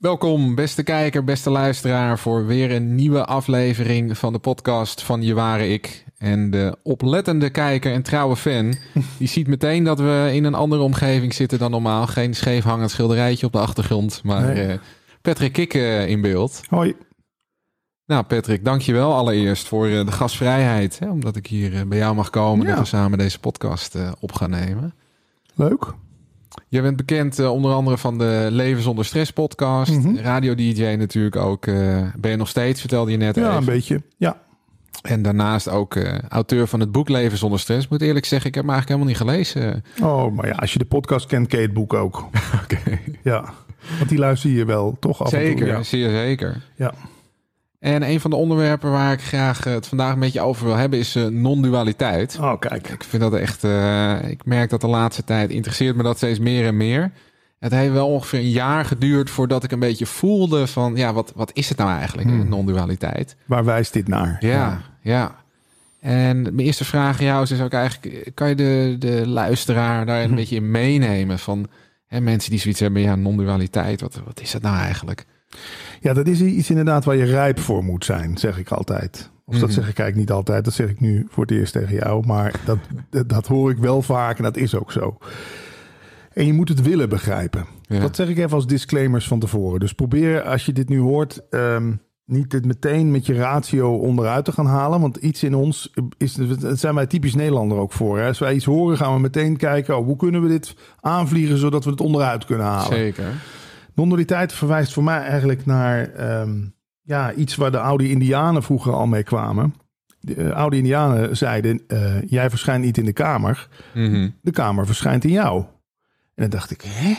Welkom, beste kijker, beste luisteraar, voor weer een nieuwe aflevering van de podcast van Je Ware Ik. En de oplettende kijker en trouwe fan, die ziet meteen dat we in een andere omgeving zitten dan normaal. Geen scheefhangend schilderijtje op de achtergrond, maar Nee. eh, Patrick Kikke in beeld. Hoi. Nou, Patrick, dankjewel allereerst voor eh, de gastvrijheid. Hè, omdat ik hier eh, bij jou mag komen en Ja. dat we samen deze podcast op gaan nemen. Leuk. Je bent bekend eh, onder andere van de Leven zonder Stress podcast. Mhm. Radio-dj natuurlijk ook. eh, ben je nog steeds, vertelde je net Ja, even. een beetje. Ja. En daarnaast ook eh, auteur van het boek Leven zonder Stress. Moet eerlijk zeggen, ik heb hem eigenlijk helemaal niet gelezen. Oh, maar ja, als je de podcast kent, ken je het boek ook. Oké. Ja. Want die luister je wel toch af en Zeker, toe. Ja. zeer zeker. ja. En een van de onderwerpen waar ik graag eh, het vandaag een beetje over wil hebben is eh, non-dualiteit. Oh, kijk. Ik vind dat echt, eh, ik merk dat de laatste tijd interesseert me dat steeds meer en meer. Het heeft wel ongeveer een jaar geduurd voordat ik een beetje voelde van, ja, wat, wat is het nou eigenlijk, Hmm. non-dualiteit? Waar wijst dit naar? Ja, ja. En mijn eerste vraag aan jou is ook eigenlijk, kan je de, de luisteraar daar een Mhm. beetje in meenemen van hè, mensen die zoiets hebben, ja, non-dualiteit, wat, wat is dat nou eigenlijk? Ja, dat is iets inderdaad waar je rijp voor moet zijn, zeg ik altijd. Of dat Mhm. zeg ik eigenlijk niet altijd. Dat zeg ik nu voor het eerst tegen jou. Maar dat, dat, hoor ik wel vaak en dat is ook zo. En je moet het willen begrijpen. Ja. Dat zeg ik even als disclaimers van tevoren. Dus probeer als je dit nu hoort... ehm, niet het meteen met je ratio onderuit te gaan halen. Want iets in ons, is, dat zijn wij typisch Nederlander ook voor. Hè? Als wij iets horen, gaan we meteen kijken... Oh, hoe kunnen we dit aanvliegen zodat we het onderuit kunnen halen. Zeker. Non-dualiteit verwijst voor mij eigenlijk naar ehm, ja, iets waar de oude Indianen vroeger al mee kwamen. De eh, oude Indianen zeiden: eh, Jij verschijnt niet in de kamer, Mhm. de kamer verschijnt in jou. En dan dacht ik: Hè?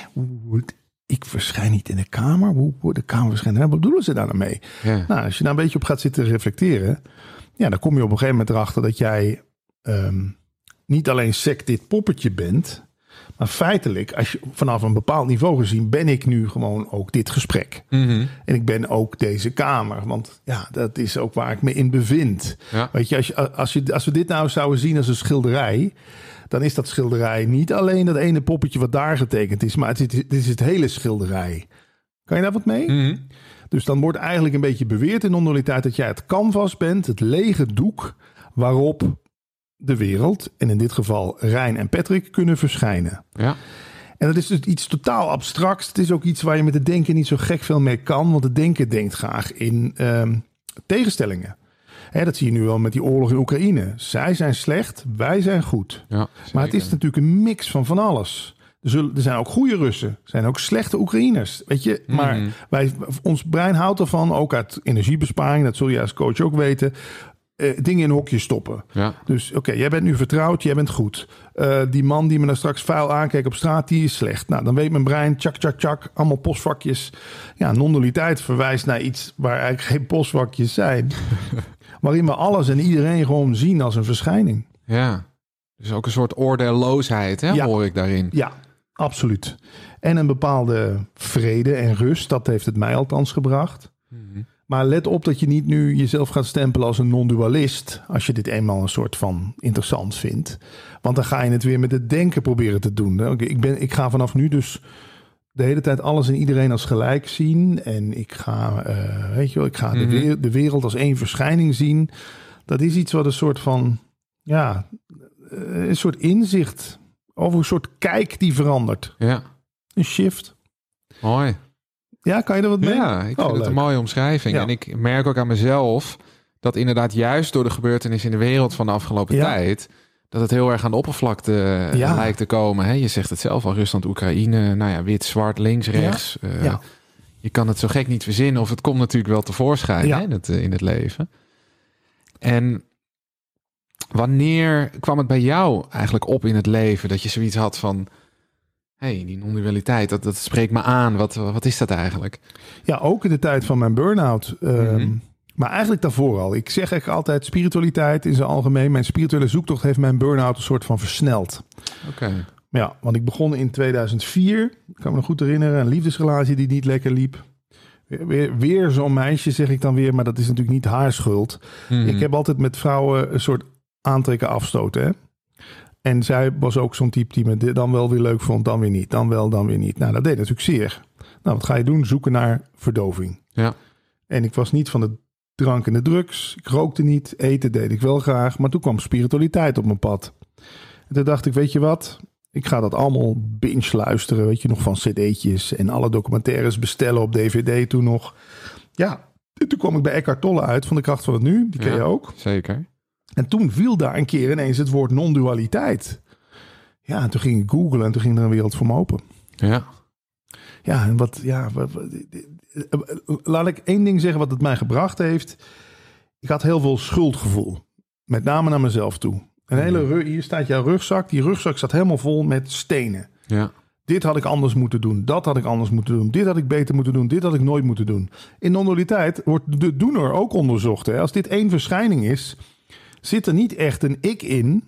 Ik verschijn niet in de kamer? Hoe de kamer verschijnt? Wat bedoelen ze daar nou mee? Ja. Nou, als je daar een beetje op gaat zitten reflecteren, ja, dan kom je op een gegeven moment erachter dat jij ehm, niet alleen sec dit poppetje bent, maar feitelijk, als je vanaf een bepaald niveau gezien, ben ik nu gewoon ook dit gesprek. Mhm. En ik ben ook deze kamer, want ja, dat is ook waar ik me in bevind. Ja. Weet je, als, je, als, je, als we dit nou zouden zien als een schilderij, dan is dat schilderij niet alleen dat ene poppetje wat daar getekend is, maar het is, het is het hele schilderij. Kan je daar wat mee? Mhm. Dus dan wordt eigenlijk een beetje beweerd in non-dualiteit dat jij het canvas bent, het lege doek waarop de wereld, en in dit geval Rijn en Patrick, kunnen verschijnen. Ja. En dat is dus iets totaal abstracts. Het is ook iets waar je met het denken niet zo gek veel mee kan, want het denken denkt graag in ehm, tegenstellingen. Hè, dat zie je nu wel met die oorlog in Oekraïne. Zij zijn slecht, wij zijn goed. ja Maar het is natuurlijk een mix van van alles. Er, zullen, er zijn ook goede Russen, er zijn ook slechte Oekraïners. Weet je, maar Mhm. wij, ons brein houdt ervan, ook uit energiebesparing, dat zul je als coach ook weten, eh, dingen in hokjes stoppen. Ja. Dus oké, jij bent nu vertrouwd, jij bent goed. Eh, die man die me daar straks vuil aankeek op straat, die is slecht. Nou, dan weet mijn brein, tjak, tjak, tjak, allemaal postvakjes. Ja, non-dualiteit verwijst naar iets waar eigenlijk geen postvakjes zijn. waarin we alles en iedereen gewoon zien als een verschijning. ja. Dus ook een soort oordeelloosheid, hè, Ja. hoor ik daarin. Ja, absoluut. En een bepaalde vrede en rust, dat heeft het mij althans gebracht. Mhm. Maar let op dat je niet nu jezelf gaat stempelen als een non-dualist. Als je dit eenmaal een soort van interessant vindt. Want dan ga je het weer met het denken proberen te doen. Oké, Ik, ben, ik ga vanaf nu dus de hele tijd alles en iedereen als gelijk zien. En ik ga, eh, weet je wel, ik ga de, Mhm. de wereld als één verschijning zien. Dat is iets wat een soort van, ja, eh, een soort inzicht. Over een soort kijk die verandert. Ja, Een shift. mooi. Ja, kan je er wat mee? Ja, ik vind Oh, het een mooie omschrijving. Ja. En ik merk ook aan mezelf dat inderdaad juist door de gebeurtenissen in de wereld van de afgelopen Ja. tijd... dat het heel erg aan de oppervlakte eh, Ja. lijkt te komen. Hè? Je zegt het zelf al, Rusland, Oekraïne, nou ja, wit, zwart, links, rechts. Eh, Ja. Je kan het zo gek niet verzinnen of het komt natuurlijk wel tevoorschijn hè, in, het, eh, in het leven. En wanneer kwam het bij jou eigenlijk op in het leven dat je zoiets had van... hey, die non-dualiteit, dat, dat spreekt me aan. Wat, wat is dat eigenlijk? Ja, ook in de tijd van mijn burn-out. ehm, Mhm. Maar eigenlijk daarvoor al. Ik zeg eigenlijk altijd spiritualiteit in zijn algemeen. Mijn spirituele zoektocht heeft mijn burn-out een soort van versneld. Oké. Ja, want ik begon in 2004. Ik kan me nog goed herinneren. Een liefdesrelatie die niet lekker liep. Weer, weer, zo'n meisje, zeg ik dan weer. Maar dat is natuurlijk niet haar schuld. Mhm. Ik heb altijd met vrouwen een soort aantrekken afstoten. Hè? En zij was ook zo'n type die me dan wel weer leuk vond, dan weer niet. Dan wel, dan weer niet. Nou, dat deed natuurlijk zeer. Nou, wat ga je doen? Zoeken naar verdoving. Ja. En ik was niet van de drank en de drugs. Ik rookte niet. Eten deed ik wel graag. Maar toen kwam spiritualiteit op mijn pad. En toen dacht ik, weet je wat? Ik ga dat allemaal binge luisteren. Weet je nog van cd'tjes en alle documentaires bestellen op dvd toen nog. Ja, en toen kwam ik bij Eckhart Tolle uit van de kracht van het nu. Die ken Ja. je ook. Zeker. En toen viel daar een keer ineens het woord non-dualiteit. Ja, en toen ging ik googlen en toen ging er een wereld voor me open. Ja. Ja, en wat, ja, wat- wat- laat ik één ding zeggen wat het mij gebracht heeft. Ik had heel veel schuldgevoel. Met name naar mezelf toe. Een hele hier staat jouw rugzak. Die rugzak staat helemaal vol met stenen. Ja. Dit had ik anders moeten doen. Dat had ik anders moeten doen. Dit had ik beter moeten doen. Dit had ik nooit moeten doen. In non-dualiteit wordt de doener ook onderzocht. Hè? Als dit één verschijning is, zit er niet echt een ik in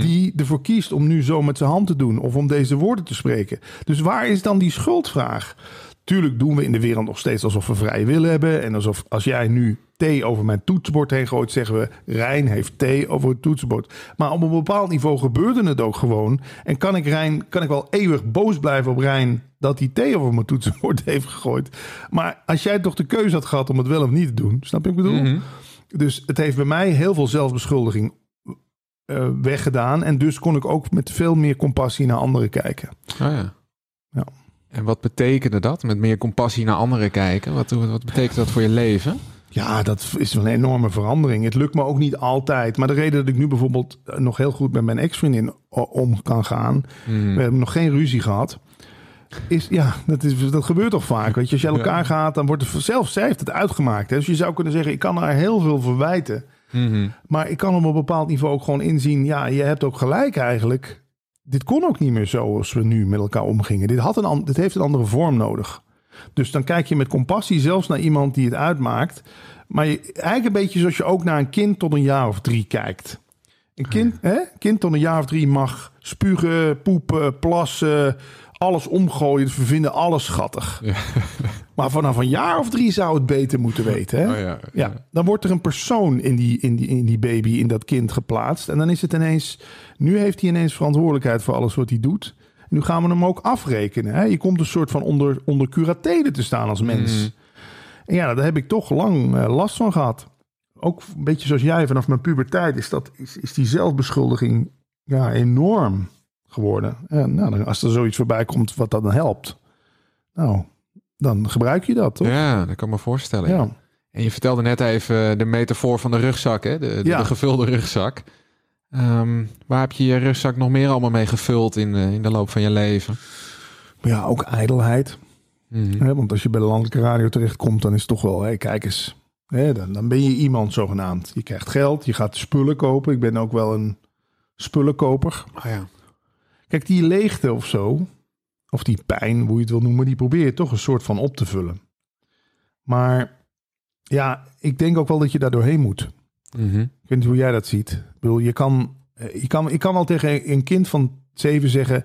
die ervoor kiest om nu zo met zijn hand te doen of om deze woorden te spreken. Dus waar is dan die schuldvraag? Tuurlijk doen we in de wereld nog steeds alsof we vrije wil hebben. En alsof als jij nu thee over mijn toetsenbord heen gooit, zeggen we Rijn heeft thee over het toetsenbord. Maar op een bepaald niveau gebeurde het ook gewoon. En kan ik Rijn, kan ik wel eeuwig boos blijven op Rijn dat hij thee over mijn toetsenbord heeft gegooid. Maar als jij toch de keuze had gehad om het wel of niet te doen, snap je wat ik bedoel? Mhm. Dus het heeft bij mij heel veel zelfbeschuldiging eh, weggedaan. En dus kon ik ook met veel meer compassie naar anderen kijken. Oh ja. Ja. En wat betekende dat? Met meer compassie naar anderen kijken? Wat, wat betekent dat voor je leven? Ja, dat is een enorme verandering. Het lukt me ook niet altijd. Maar de reden dat ik nu bijvoorbeeld eh, nog heel goed met mijn ex-vriendin om kan gaan. Mhm. We hebben nog geen ruzie gehad. Is, ja, dat, is, dat gebeurt toch vaak. Weet je, als je elkaar Ja. gaat, dan wordt het zelf, zij heeft het uitgemaakt. Hè? Dus je zou kunnen zeggen, ik kan haar heel veel verwijten. Mhm. Maar ik kan op een bepaald niveau ook gewoon inzien. Ja, je hebt ook gelijk eigenlijk. Dit kon ook niet meer zo als we nu met elkaar omgingen. Dit, had een, dit heeft een andere vorm nodig. Dus dan kijk je met compassie zelfs naar iemand die het uitmaakt. Maar je, eigenlijk een beetje zoals je ook naar een kind tot een jaar of drie kijkt. Een kind, hè? kind tot een jaar of drie mag spugen, poepen, plassen, alles omgooien. Dus we vinden alles schattig. Ja. Maar vanaf een jaar of drie zou het beter moeten weten. Hè? Oh ja. Ja, dan wordt er een persoon in die, in, die, in die baby, in dat kind geplaatst. En dan is het ineens, nu heeft hij ineens verantwoordelijkheid voor alles wat hij doet. Nu gaan we hem ook afrekenen. Hè? Je komt een soort van onder, onder curatele te staan als mens. Mhm. En ja, daar heb ik toch lang eh, last van gehad. Ook een beetje zoals jij, vanaf mijn puberteit is, dat, is, is die zelfbeschuldiging ja, enorm geworden. En nou, als er zoiets voorbij komt wat dat dan helpt, nou, dan gebruik je dat, toch? Ja, dat kan me voorstellen. ja. En je vertelde net even de metafoor van de rugzak, hè? De, de, Ja. de gevulde rugzak. Ehm, waar heb je je rugzak nog meer allemaal mee gevuld in, eh, in de loop van je leven? Maar ja, ook ijdelheid. Mhm. Want als je bij de landelijke radio terechtkomt, dan is het toch wel, hé, kijk eens. Dan, dan ben je iemand zogenaamd. Je krijgt geld, je gaat spullen kopen. Ik ben ook wel een spullenkoper. Oh ja. Kijk, die leegte of zo, of die pijn, hoe je het wil noemen, die probeer je toch een soort van op te vullen. Maar ja, ik denk ook wel dat je daar doorheen moet. Mhm. Ik weet niet hoe jij dat ziet. Ik bedoel, je kan, eh, je kan, ik kan wel tegen een kind van zeven zeggen...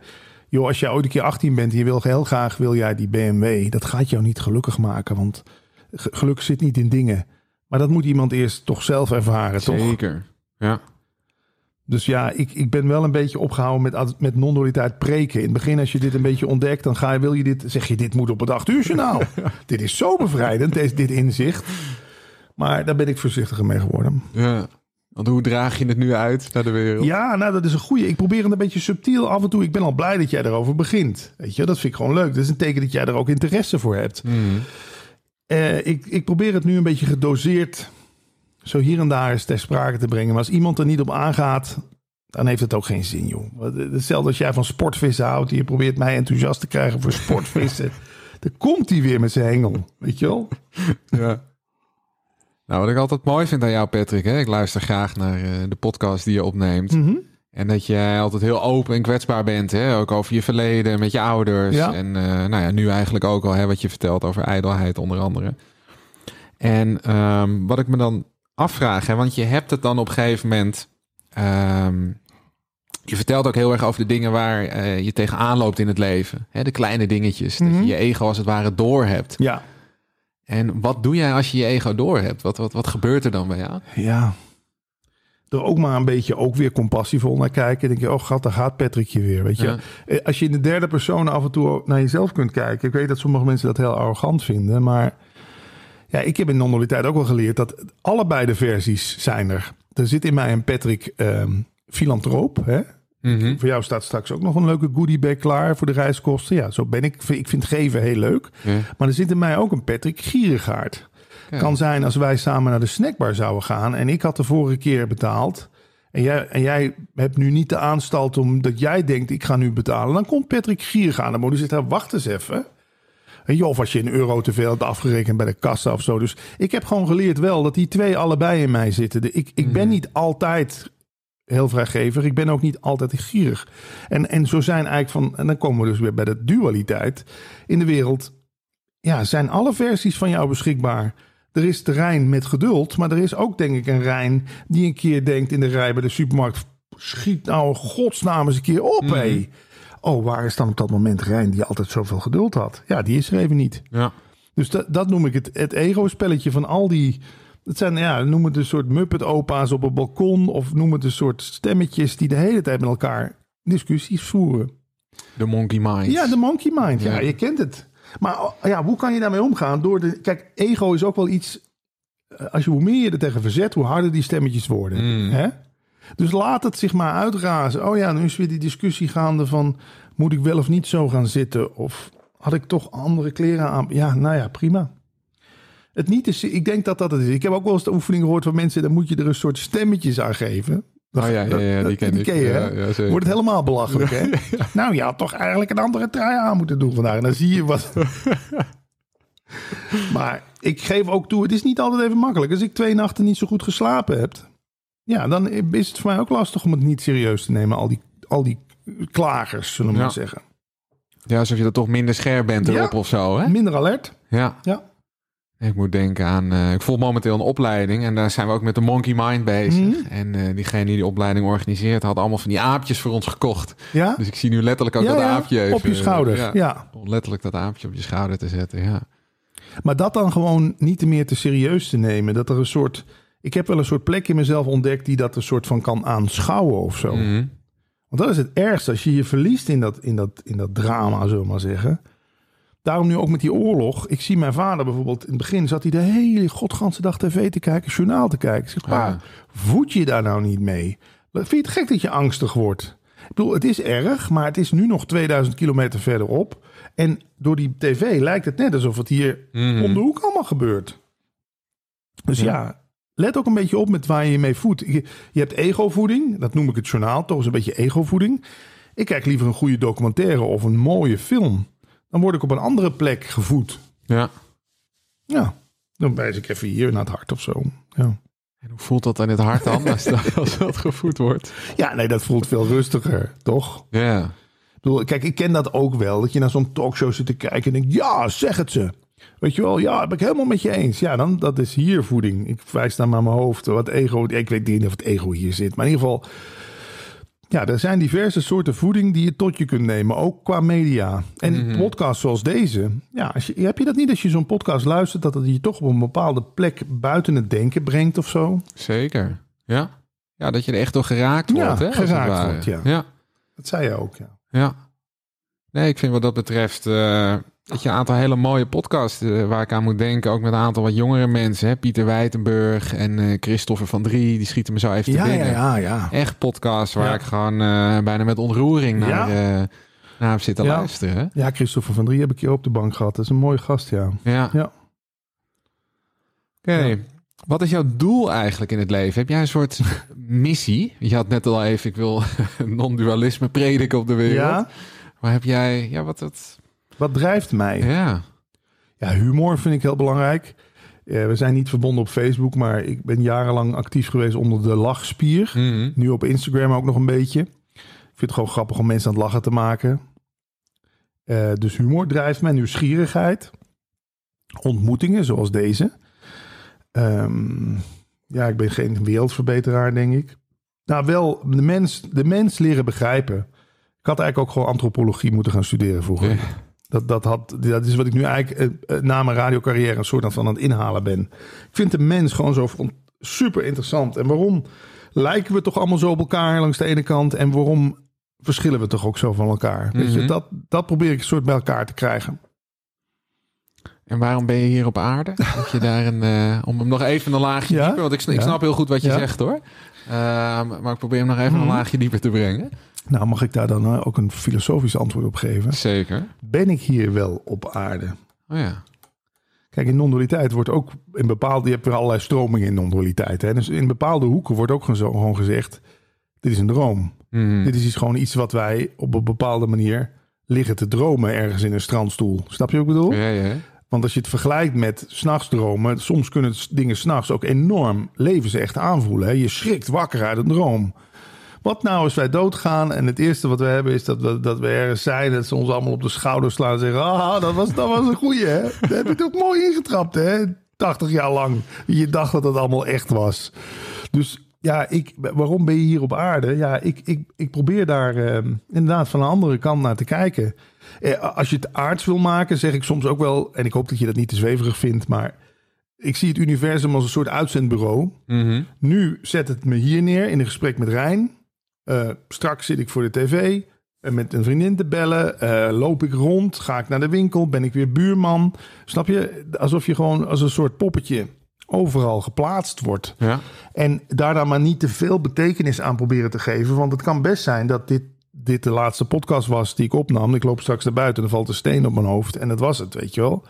joh, als jij ooit een keer 18 bent en je wil heel graag wil jij die BMW... dat gaat jou niet gelukkig maken, want ge- geluk zit niet in dingen. Maar dat moet iemand eerst toch zelf ervaren, toch? Zeker. Ja. Dus ja, ik, ik ben wel een beetje opgehouden met, met non-dualiteit preken. In het begin, als je dit een beetje ontdekt, dan ga je, wil je dit, zeg je, dit moet op het 8 uur journaal. dit is zo bevrijdend, deze, dit inzicht. Maar daar ben ik voorzichtiger mee geworden. ja. Want hoe draag je het nu uit naar de wereld? Ja, nou, dat is een goeie. Ik probeer het een beetje subtiel af en toe. Ik ben al blij dat jij erover begint. Weet je, dat vind ik gewoon leuk. Dat is een teken dat jij er ook interesse voor hebt. Mhm. Eh, ik, ik probeer het nu een beetje gedoseerd zo hier en daar eens ter sprake te brengen. Maar als iemand er niet op aangaat, dan heeft het ook geen zin, joh. Hetzelfde als jij van sportvissen houdt. Je probeert mij enthousiast te krijgen voor sportvissen. dan komt hij weer met zijn hengel, weet je wel? Ja. Nou, wat ik altijd mooi vind aan jou, Patrick, hè? ik luister graag naar eh, de podcast die je opneemt. Mhm. En dat jij altijd heel open en kwetsbaar bent, hè? ook over je verleden met je ouders. Ja. En eh, nou ja, nu eigenlijk ook al hè, wat je vertelt over ijdelheid onder andere. En ehm, wat ik me dan afvraag, hè, want je hebt het dan op een gegeven moment. ehm, je vertelt ook heel erg over de dingen waar eh, je tegenaan loopt in het leven. Hè, de kleine dingetjes. Dat Mhm. je je ego als het ware door hebt. Ja. En wat doe jij als je je ego door hebt? Wat, wat, wat gebeurt er dan bij jou? Ja. er ook maar een beetje ook weer compassievol naar kijken. Dan denk je, oh gat, daar gaat Patrickje weer, weet je. Ja. Eh, Als je in de derde persoon af en toe naar jezelf kunt kijken. Ik weet dat sommige mensen dat heel arrogant vinden, maar ja, ik heb in non-dualiteit ook wel geleerd dat allebei de versies zijn er. Er zit in mij een Patrick ehm filantroop, hè. Mhm. Voor jou staat straks ook nog een leuke goodiebag klaar voor de reiskosten. Ja, zo ben ik. Ik vind geven heel leuk. Ja. Maar er zit in mij ook een Patrick gierigaard. Ja. Kan zijn als wij samen naar de snackbar zouden gaan en ik had de vorige keer betaald. En jij, en jij hebt nu niet de aanstalt omdat jij denkt ik ga nu betalen. Dan komt Patrick gierigaard aan de moeder zegt, wacht eens even. Weet je, of als je een euro te veel hebt afgerekend bij de kassa of zo. Dus ik heb gewoon geleerd wel dat die twee allebei in mij zitten. De- Ik, ik ben niet altijd heel vrijgevig. Ik ben ook niet altijd gierig. En, en zo zijn eigenlijk van, en dan komen we dus weer bij de dualiteit. In de wereld ja, zijn alle versies van jou beschikbaar. Er is de Rijn met geduld, maar er is ook denk ik een Rijn die een keer denkt in de rij bij de supermarkt. Schiet nou godsnaam eens een keer op, hé. Oh, waar is dan op dat moment Rijn die altijd zoveel geduld had? Ja, die is er even niet. Ja. Dus dat, dat noem ik het, het ego-spelletje van al die... Dat zijn, ja, noem het een soort Muppet-opa's op een balkon... of noem het een soort stemmetjes die de hele tijd met elkaar discussies voeren. De monkey mind. Ja, de monkey mind. Ja, Ja. je kent het. Maar ja, hoe kan je daarmee omgaan? Door de, kijk, ego is ook wel iets... eh, Als je, hoe meer je er tegen verzet, hoe harder die stemmetjes worden. Mm. Hè? Dus laat het zich maar uitrazen. Oh ja, nu is weer die discussie gaande van... moet ik wel of niet zo gaan zitten? Of had ik toch andere kleren aan? Ja, nou ja, prima. Het niet is, ik denk dat dat het is. Ik heb ook wel eens de oefening gehoord van mensen... dan moet je er een soort stemmetjes aan geven. Oh ja, ja, ja, die ken ik. je, hè? Ja. Wordt het helemaal belachelijk, hè? Nou, je had toch eigenlijk een andere trui aan moeten doen vandaag. En dan zie je wat... maar ik geef ook toe, het is niet altijd even makkelijk. Als ik twee nachten niet zo goed geslapen heb... ja, dan is het voor mij ook lastig om het niet serieus te nemen. Al die, al die klagers, zullen we Ja. maar zeggen. Ja, alsof je er toch minder scherp bent Ja. erop of zo, hè? Minder alert. Ja. Ja. Ik moet denken aan... eh, ik volg momenteel een opleiding en daar zijn we ook met de Monkey Mind bezig. Mhm. En eh, diegene die die opleiding organiseert had allemaal van die aapjes voor ons gekocht. Ja? Dus ik zie nu letterlijk ook ja, dat aapje even, op je schouder. ja. ja. Om letterlijk dat aapje op je schouder te zetten, ja. Maar dat dan gewoon niet meer te serieus te nemen. Dat er een soort. Ik heb wel een soort plek in mezelf ontdekt die dat een soort van kan aanschouwen of zo. Mhm. Want dat is het ergste als je je verliest in dat, in dat, in dat drama, zullen we maar zeggen. Daarom nu ook met die oorlog. Ik zie mijn vader bijvoorbeeld. In het begin zat hij de hele godganse dag tv te kijken, journaal te kijken. Ik zeg, pa, Ah. voed je daar nou niet mee? Vind je het gek dat je angstig wordt? Ik bedoel, het is erg, maar het is nu nog 2000 kilometer verderop. En door die tv lijkt het net alsof het hier Mhm. om de hoek allemaal gebeurt. Dus ja. Let ook een beetje op met waar je je mee voedt. Je, je hebt egovoeding, dat noem ik het journaal, toch een beetje egovoeding. Ik kijk liever een goede documentaire of een mooie film. Dan word ik op een andere plek gevoed. Ja. Ja, dan wijs ik even hier naar het hart of zo. Ja, En hoe voelt dat in het hart dan als dat, gevoed wordt? ja nee, dat voelt veel rustiger, toch? Ja. Ik bedoel, kijk, ik ken dat ook wel. Dat je naar zo'n talkshow zit te kijken en denkt, ja, zeg het ze. Weet je wel, ja, ben ik helemaal met je eens. Ja, dan, dat is hier voeding. Ik wijs dan maar mijn hoofd. Wat ego, ik weet niet of het ego hier zit. Maar in ieder geval, ja, er zijn diverse soorten voeding die je tot je kunt nemen. Ook qua media. En podcasts zoals deze. Ja, als je, heb je dat niet als je zo'n podcast luistert, dat het je toch op een bepaalde plek buiten het denken brengt of zo? Zeker. Ja. Ja, dat je er echt door geraakt Ja, wordt, hè? als het geraakt wordt, ja. ja. Dat zei je ook, ja. Ja. Nee, ik vind wat dat betreft eh, dat je een aantal hele mooie podcasts eh, waar ik aan moet denken. Ook met een aantal wat jongere mensen. Hè? Pieter Wijtenburg en eh Christopher van Drie. Die schieten me zo even te Ja, ja, binnen. ja, ja. Echt podcasts waar Ja. ik gewoon eh, bijna met ontroering naar, Ja. naar heb zitten Ja. luisteren. hè? Ja, Christopher van Drie heb ik hier op de bank gehad. Dat is een mooie gast, ja. Ja. Ja. Oké. Wat is jouw doel eigenlijk in het leven? Heb jij een soort missie? Je had net al even, ik wil non-dualisme prediken op de wereld. Ja, Maar heb jij, ja, wat het, wat drijft mij? ja. Ja, humor vind ik heel belangrijk. Eh, we zijn niet verbonden op Facebook, maar ik ben jarenlang actief geweest onder de lachspier. Mhm. Nu op Instagram ook nog een beetje. Ik vind het gewoon grappig om mensen aan het lachen te maken. Eh, dus humor drijft mij, nieuwsgierigheid. Ontmoetingen zoals deze. Ehm, ja, ik ben geen wereldverbeteraar, denk ik. Nou, wel de mens, de mens leren begrijpen. Ik had eigenlijk ook gewoon antropologie moeten gaan studeren vroeger. Ja. Dat, dat, had, dat is wat ik nu eigenlijk eh, eh, na mijn radiocarrière een soort van aan het inhalen ben. Ik vind de mens gewoon zo, super interessant. En waarom lijken we toch allemaal zo op elkaar langs de ene kant? En waarom verschillen we toch ook zo van elkaar? Weet je, Mhm. dat, dat probeer ik een soort bij elkaar te krijgen. En waarom ben je hier op aarde? Dat je daar een, eh, om hem nog even een laagje Ja, dieper... Want ik, ja. snap heel goed wat je Ja. zegt hoor. Ehm, maar ik probeer hem nog even Mhm. een laagje dieper te brengen. Nou, mag ik daar dan eh, ook een filosofisch antwoord op geven? Zeker. Ben ik hier wel op aarde? Oh ja. Kijk, in non-dualiteit wordt ook in bepaalde... Je hebt weer allerlei stromingen in non-dualiteit. Dus in bepaalde hoeken wordt ook gewoon gezegd... Dit is een droom. Mhm. Dit is iets, gewoon iets wat wij op een bepaalde manier liggen te dromen ergens in een strandstoel. Snap je wat ik bedoel? Ja, ja. Want als je het vergelijkt met s'nachts dromen, soms kunnen s- dingen s'nachts ook enorm levensecht aanvoelen. Hè? Je schrikt wakker uit een droom. Wat nou als wij doodgaan en het eerste wat we hebben is dat we, dat we ergens zijn, dat ze ons allemaal op de schouder slaan en zeggen: Ah, dat was, dat was een goeie, hè? Daar heb je het ook mooi ingetrapt, hè? 80 jaar lang. Je dacht dat het allemaal echt was. Dus ja, ik, waarom ben je hier op aarde? Ja, ik, ik, ik probeer daar eh, inderdaad van een andere kant naar te kijken. Eh, als je het aards wil maken, zeg ik soms ook wel, en ik hoop dat je dat niet te zweverig vindt, maar ik zie het universum als een soort uitzendbureau. Mhm. Nu zet het me hier neer in een gesprek met Rijn. Eh, straks zit ik voor de tv eh, met een vriendin te bellen. Loop ik rond, ga ik naar de winkel, ben ik weer buurman. Snap je? Alsof je gewoon als een soort poppetje overal geplaatst wordt. Ja. En daar dan maar niet te veel betekenis aan proberen te geven. Want het kan best zijn dat dit, dit de laatste podcast was die ik opnam. Ik loop straks naar buiten en er valt een steen op mijn hoofd. En dat was het, weet je wel.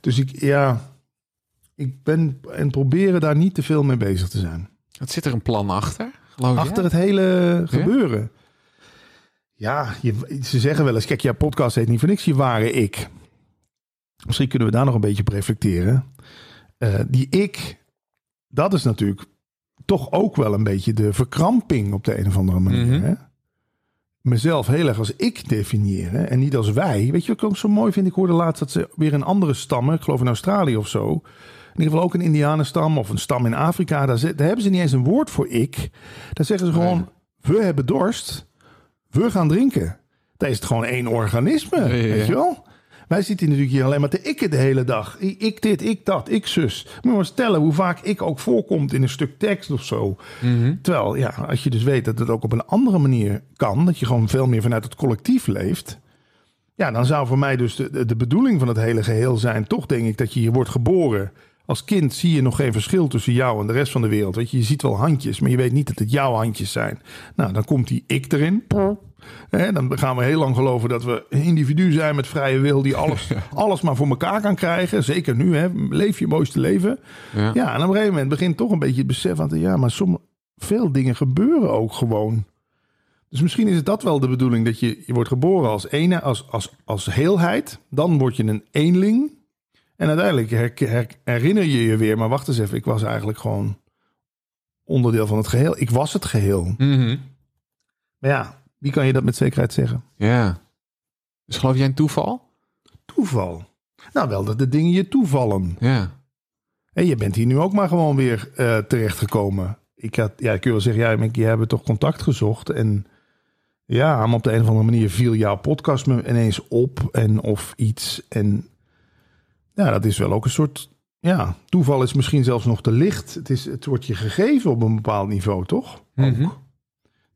Dus ik, ja, ik ben en proberen daar niet te veel mee bezig te zijn. Wat zit er een plan achter? Geloof Achter je? het hele gebeuren. Ja, je, ze zeggen wel eens, kijk, jouw podcast heet niet voor niks je ware ik. Misschien kunnen we daar nog een beetje op reflecteren. Eh, die ik, dat is natuurlijk toch ook wel een beetje de verkramping op de een of andere manier. Mhm. hè? Mezelf heel erg als ik definiëren en niet als wij. Weet je wat ik ook zo mooi vind? Ik hoorde laatst dat ze weer een andere stammen, ik geloof in Australië of zo. In ieder geval ook een Indianenstam of een stam in Afrika. Daar, daar hebben ze niet eens een woord voor ik. Daar zeggen ze gewoon, we hebben dorst, we gaan drinken. Daar is het gewoon één organisme, weet je wel? Wij zitten natuurlijk hier alleen maar te ikken de hele dag. Ik dit, ik dat, ik zus. Moet je maar stellen hoe vaak ik ook voorkomt in een stuk tekst of zo. Mhm. Terwijl, ja, als je dus weet dat het ook op een andere manier kan, dat je gewoon veel meer vanuit het collectief leeft. Ja, dan zou voor mij dus de, de, de bedoeling van het hele geheel zijn, toch denk ik dat je hier wordt geboren. Als kind zie je nog geen verschil tussen jou en de rest van de wereld. Weet je, je ziet wel handjes, maar je weet niet dat het jouw handjes zijn. Nou, dan komt die ik erin. Hè, dan gaan we heel lang geloven dat we een individu zijn met vrije wil die alles, alles maar voor elkaar kan krijgen. Zeker nu, hè, leef je mooiste leven. Ja. Ja, en op een gegeven moment begint toch een beetje het besef van, ja, maar sommige, veel dingen gebeuren ook gewoon. Dus misschien is het dat wel de bedoeling, dat je, je wordt geboren als ene, als, als, als heelheid. Dan word je een eenling. En uiteindelijk her- her- herinner je je weer, maar wacht eens even, ik was eigenlijk gewoon onderdeel van het geheel. Ik was het geheel. Mhm. Maar ja, wie kan je dat met zekerheid zeggen? Ja. Dus geloof jij in toeval? Toeval. Nou, wel dat de dingen je toevallen. Ja. En je bent hier nu ook maar gewoon weer eh terechtgekomen. Ik had, ja, ik kun wel zeggen, ja, Mick, je hebben toch contact gezocht. En ja, maar op de een of andere manier viel jouw podcast me ineens op en of iets. En ja, dat is wel ook een soort, ja, toeval is misschien zelfs nog te licht. Het, is, het wordt je gegeven op een bepaald niveau, toch? Ook.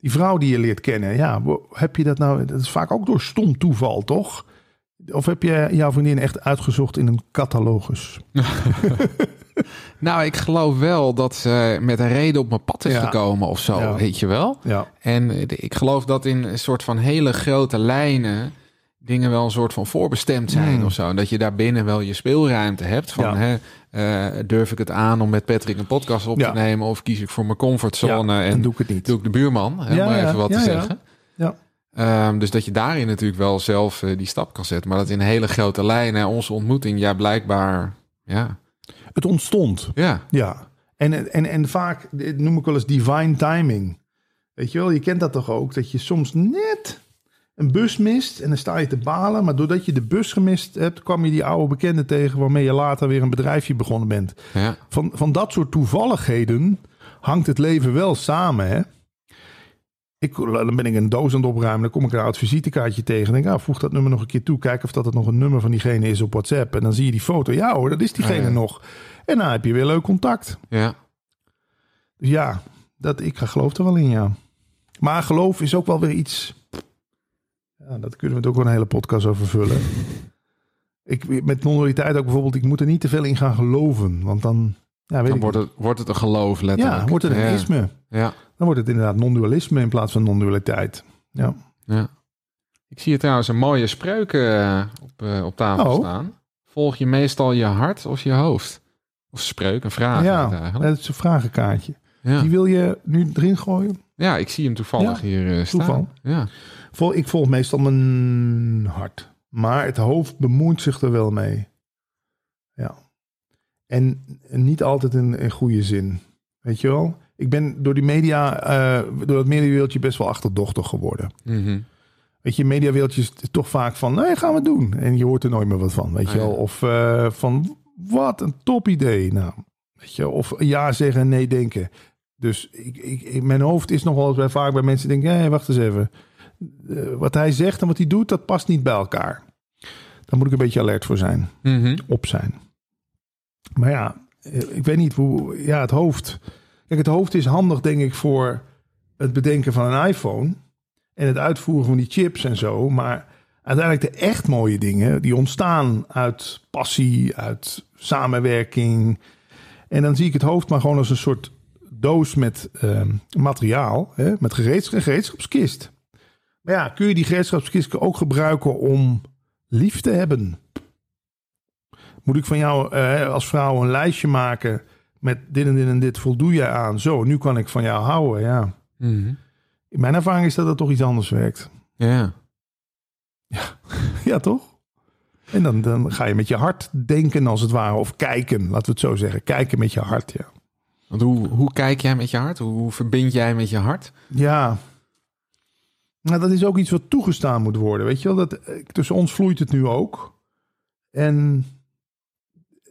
Die vrouw die je leert kennen, ja, heb je dat nou, dat is vaak ook door stom toeval, toch? Of heb je jouw vriendin echt uitgezocht in een catalogus? Nou, ik geloof wel dat ze met een reden op mijn pad is Ja. gekomen of zo, Ja. weet je wel. Ja. En eh, ik geloof dat in een soort van hele grote lijnen dingen wel een soort van voorbestemd zijn Hmm. of zo. En dat je daarbinnen wel je speelruimte hebt van hè, eh, durf ik het aan om met Patrick een podcast op te nemen of kies ik voor mijn comfortzone en doe ik het niet. doe ik de buurman, hè, Ja, om maar even wat te ja. zeggen. Ja. Ehm, dus dat je daarin natuurlijk wel zelf eh, die stap kan zetten. Maar dat in hele grote lijnen, onze ontmoeting, ja, blijkbaar, ja, Het ontstond. ja, Ja. En, en, en vaak dit noem ik wel eens divine timing. Weet je wel, je kent dat toch ook? Dat je soms net een bus mist en dan sta je te balen. Maar doordat je de bus gemist hebt, kwam je die oude bekende tegen... waarmee je later weer een bedrijfje begonnen bent. ja, Van, van dat soort toevalligheden hangt het leven wel samen, hè? Ik, dan ben ik een doos aan het opruimen. Dan kom ik een oud visitekaartje tegen. Dan denk ik, ah, voeg dat nummer nog een keer toe. Kijk of dat het nog een nummer van diegene is op WhatsApp. En dan zie je die foto. Ja hoor, dat is diegene Ah, ja. nog. En dan heb je weer leuk contact. ja. Ja, dat, ik geloof er wel in, ja. Maar geloof is ook wel weer iets... Ja, dat kunnen we het ook wel een hele podcast over vullen. ik, met non-dualiteit ook bijvoorbeeld, ik moet er niet te veel in gaan geloven. Want dan, ja, weet Dan ik wordt het, wordt het een geloof letterlijk. Ja, wordt het een ja. isme. Ja, Dan wordt het inderdaad non-dualisme in plaats van non-dualiteit. Ja. ja. Ik zie hier trouwens een mooie spreuk eh, op, eh, op tafel Oh. staan. Volg je meestal je hart of je hoofd? Of spreuk, een vraag ja, dat is een vragenkaartje. Ja. Die wil je nu erin gooien? ja, ik zie hem toevallig Ja, hier eh, staan. toeval. Ja. Vol, ik volg meestal mijn hart. Maar het hoofd bemoeit zich er wel mee. Ja. En niet altijd in, in goede zin. Weet je wel? Ik ben door die media, eh, door dat mediawereldje best wel achterdochtig geworden. Mhm. Weet je, mediawereldje is toch vaak van, nee, gaan we doen. En je hoort er nooit meer wat van, weet Ah, je wel. ja. Of eh, van, wat een top idee. Nou, weet je, of ja zeggen en nee denken. Dus ik, ik, mijn hoofd is nog wel eens bij, vaak bij mensen die denken, hé, wacht eens even. Eh, wat hij zegt en wat hij doet, dat past niet bij elkaar. Daar moet ik een beetje alert voor zijn, Mhm. op zijn. Maar ja, eh, ik weet niet hoe, ja, het hoofd. Kijk, het hoofd is handig, denk ik, voor het bedenken van een iPhone en het uitvoeren van die chips en zo. Maar uiteindelijk de echt mooie dingen, die ontstaan uit passie, uit samenwerking. En dan zie ik het hoofd maar gewoon als een soort doos met ehm, materiaal, hè, met gereeds, gereedschapskist. Maar ja, kun je die gereedschapskist ook gebruiken om lief te hebben? Moet ik van jou eh, als vrouw een lijstje maken met dit en dit en dit voldoe jij aan? Zo, nu kan ik van jou houden, ja. Mhm. In mijn ervaring is dat het toch iets anders werkt. Ja. Ja, toch? En dan, dan ga je met je hart denken als het ware. Of kijken, laten we het zo zeggen. Kijken met je hart, ja. Want hoe, hoe kijk jij met je hart? Hoe, hoe verbind jij met je hart? Ja. Nou, dat is ook iets wat toegestaan moet worden. Weet je wel, dat, eh, tussen ons vloeit het nu ook. En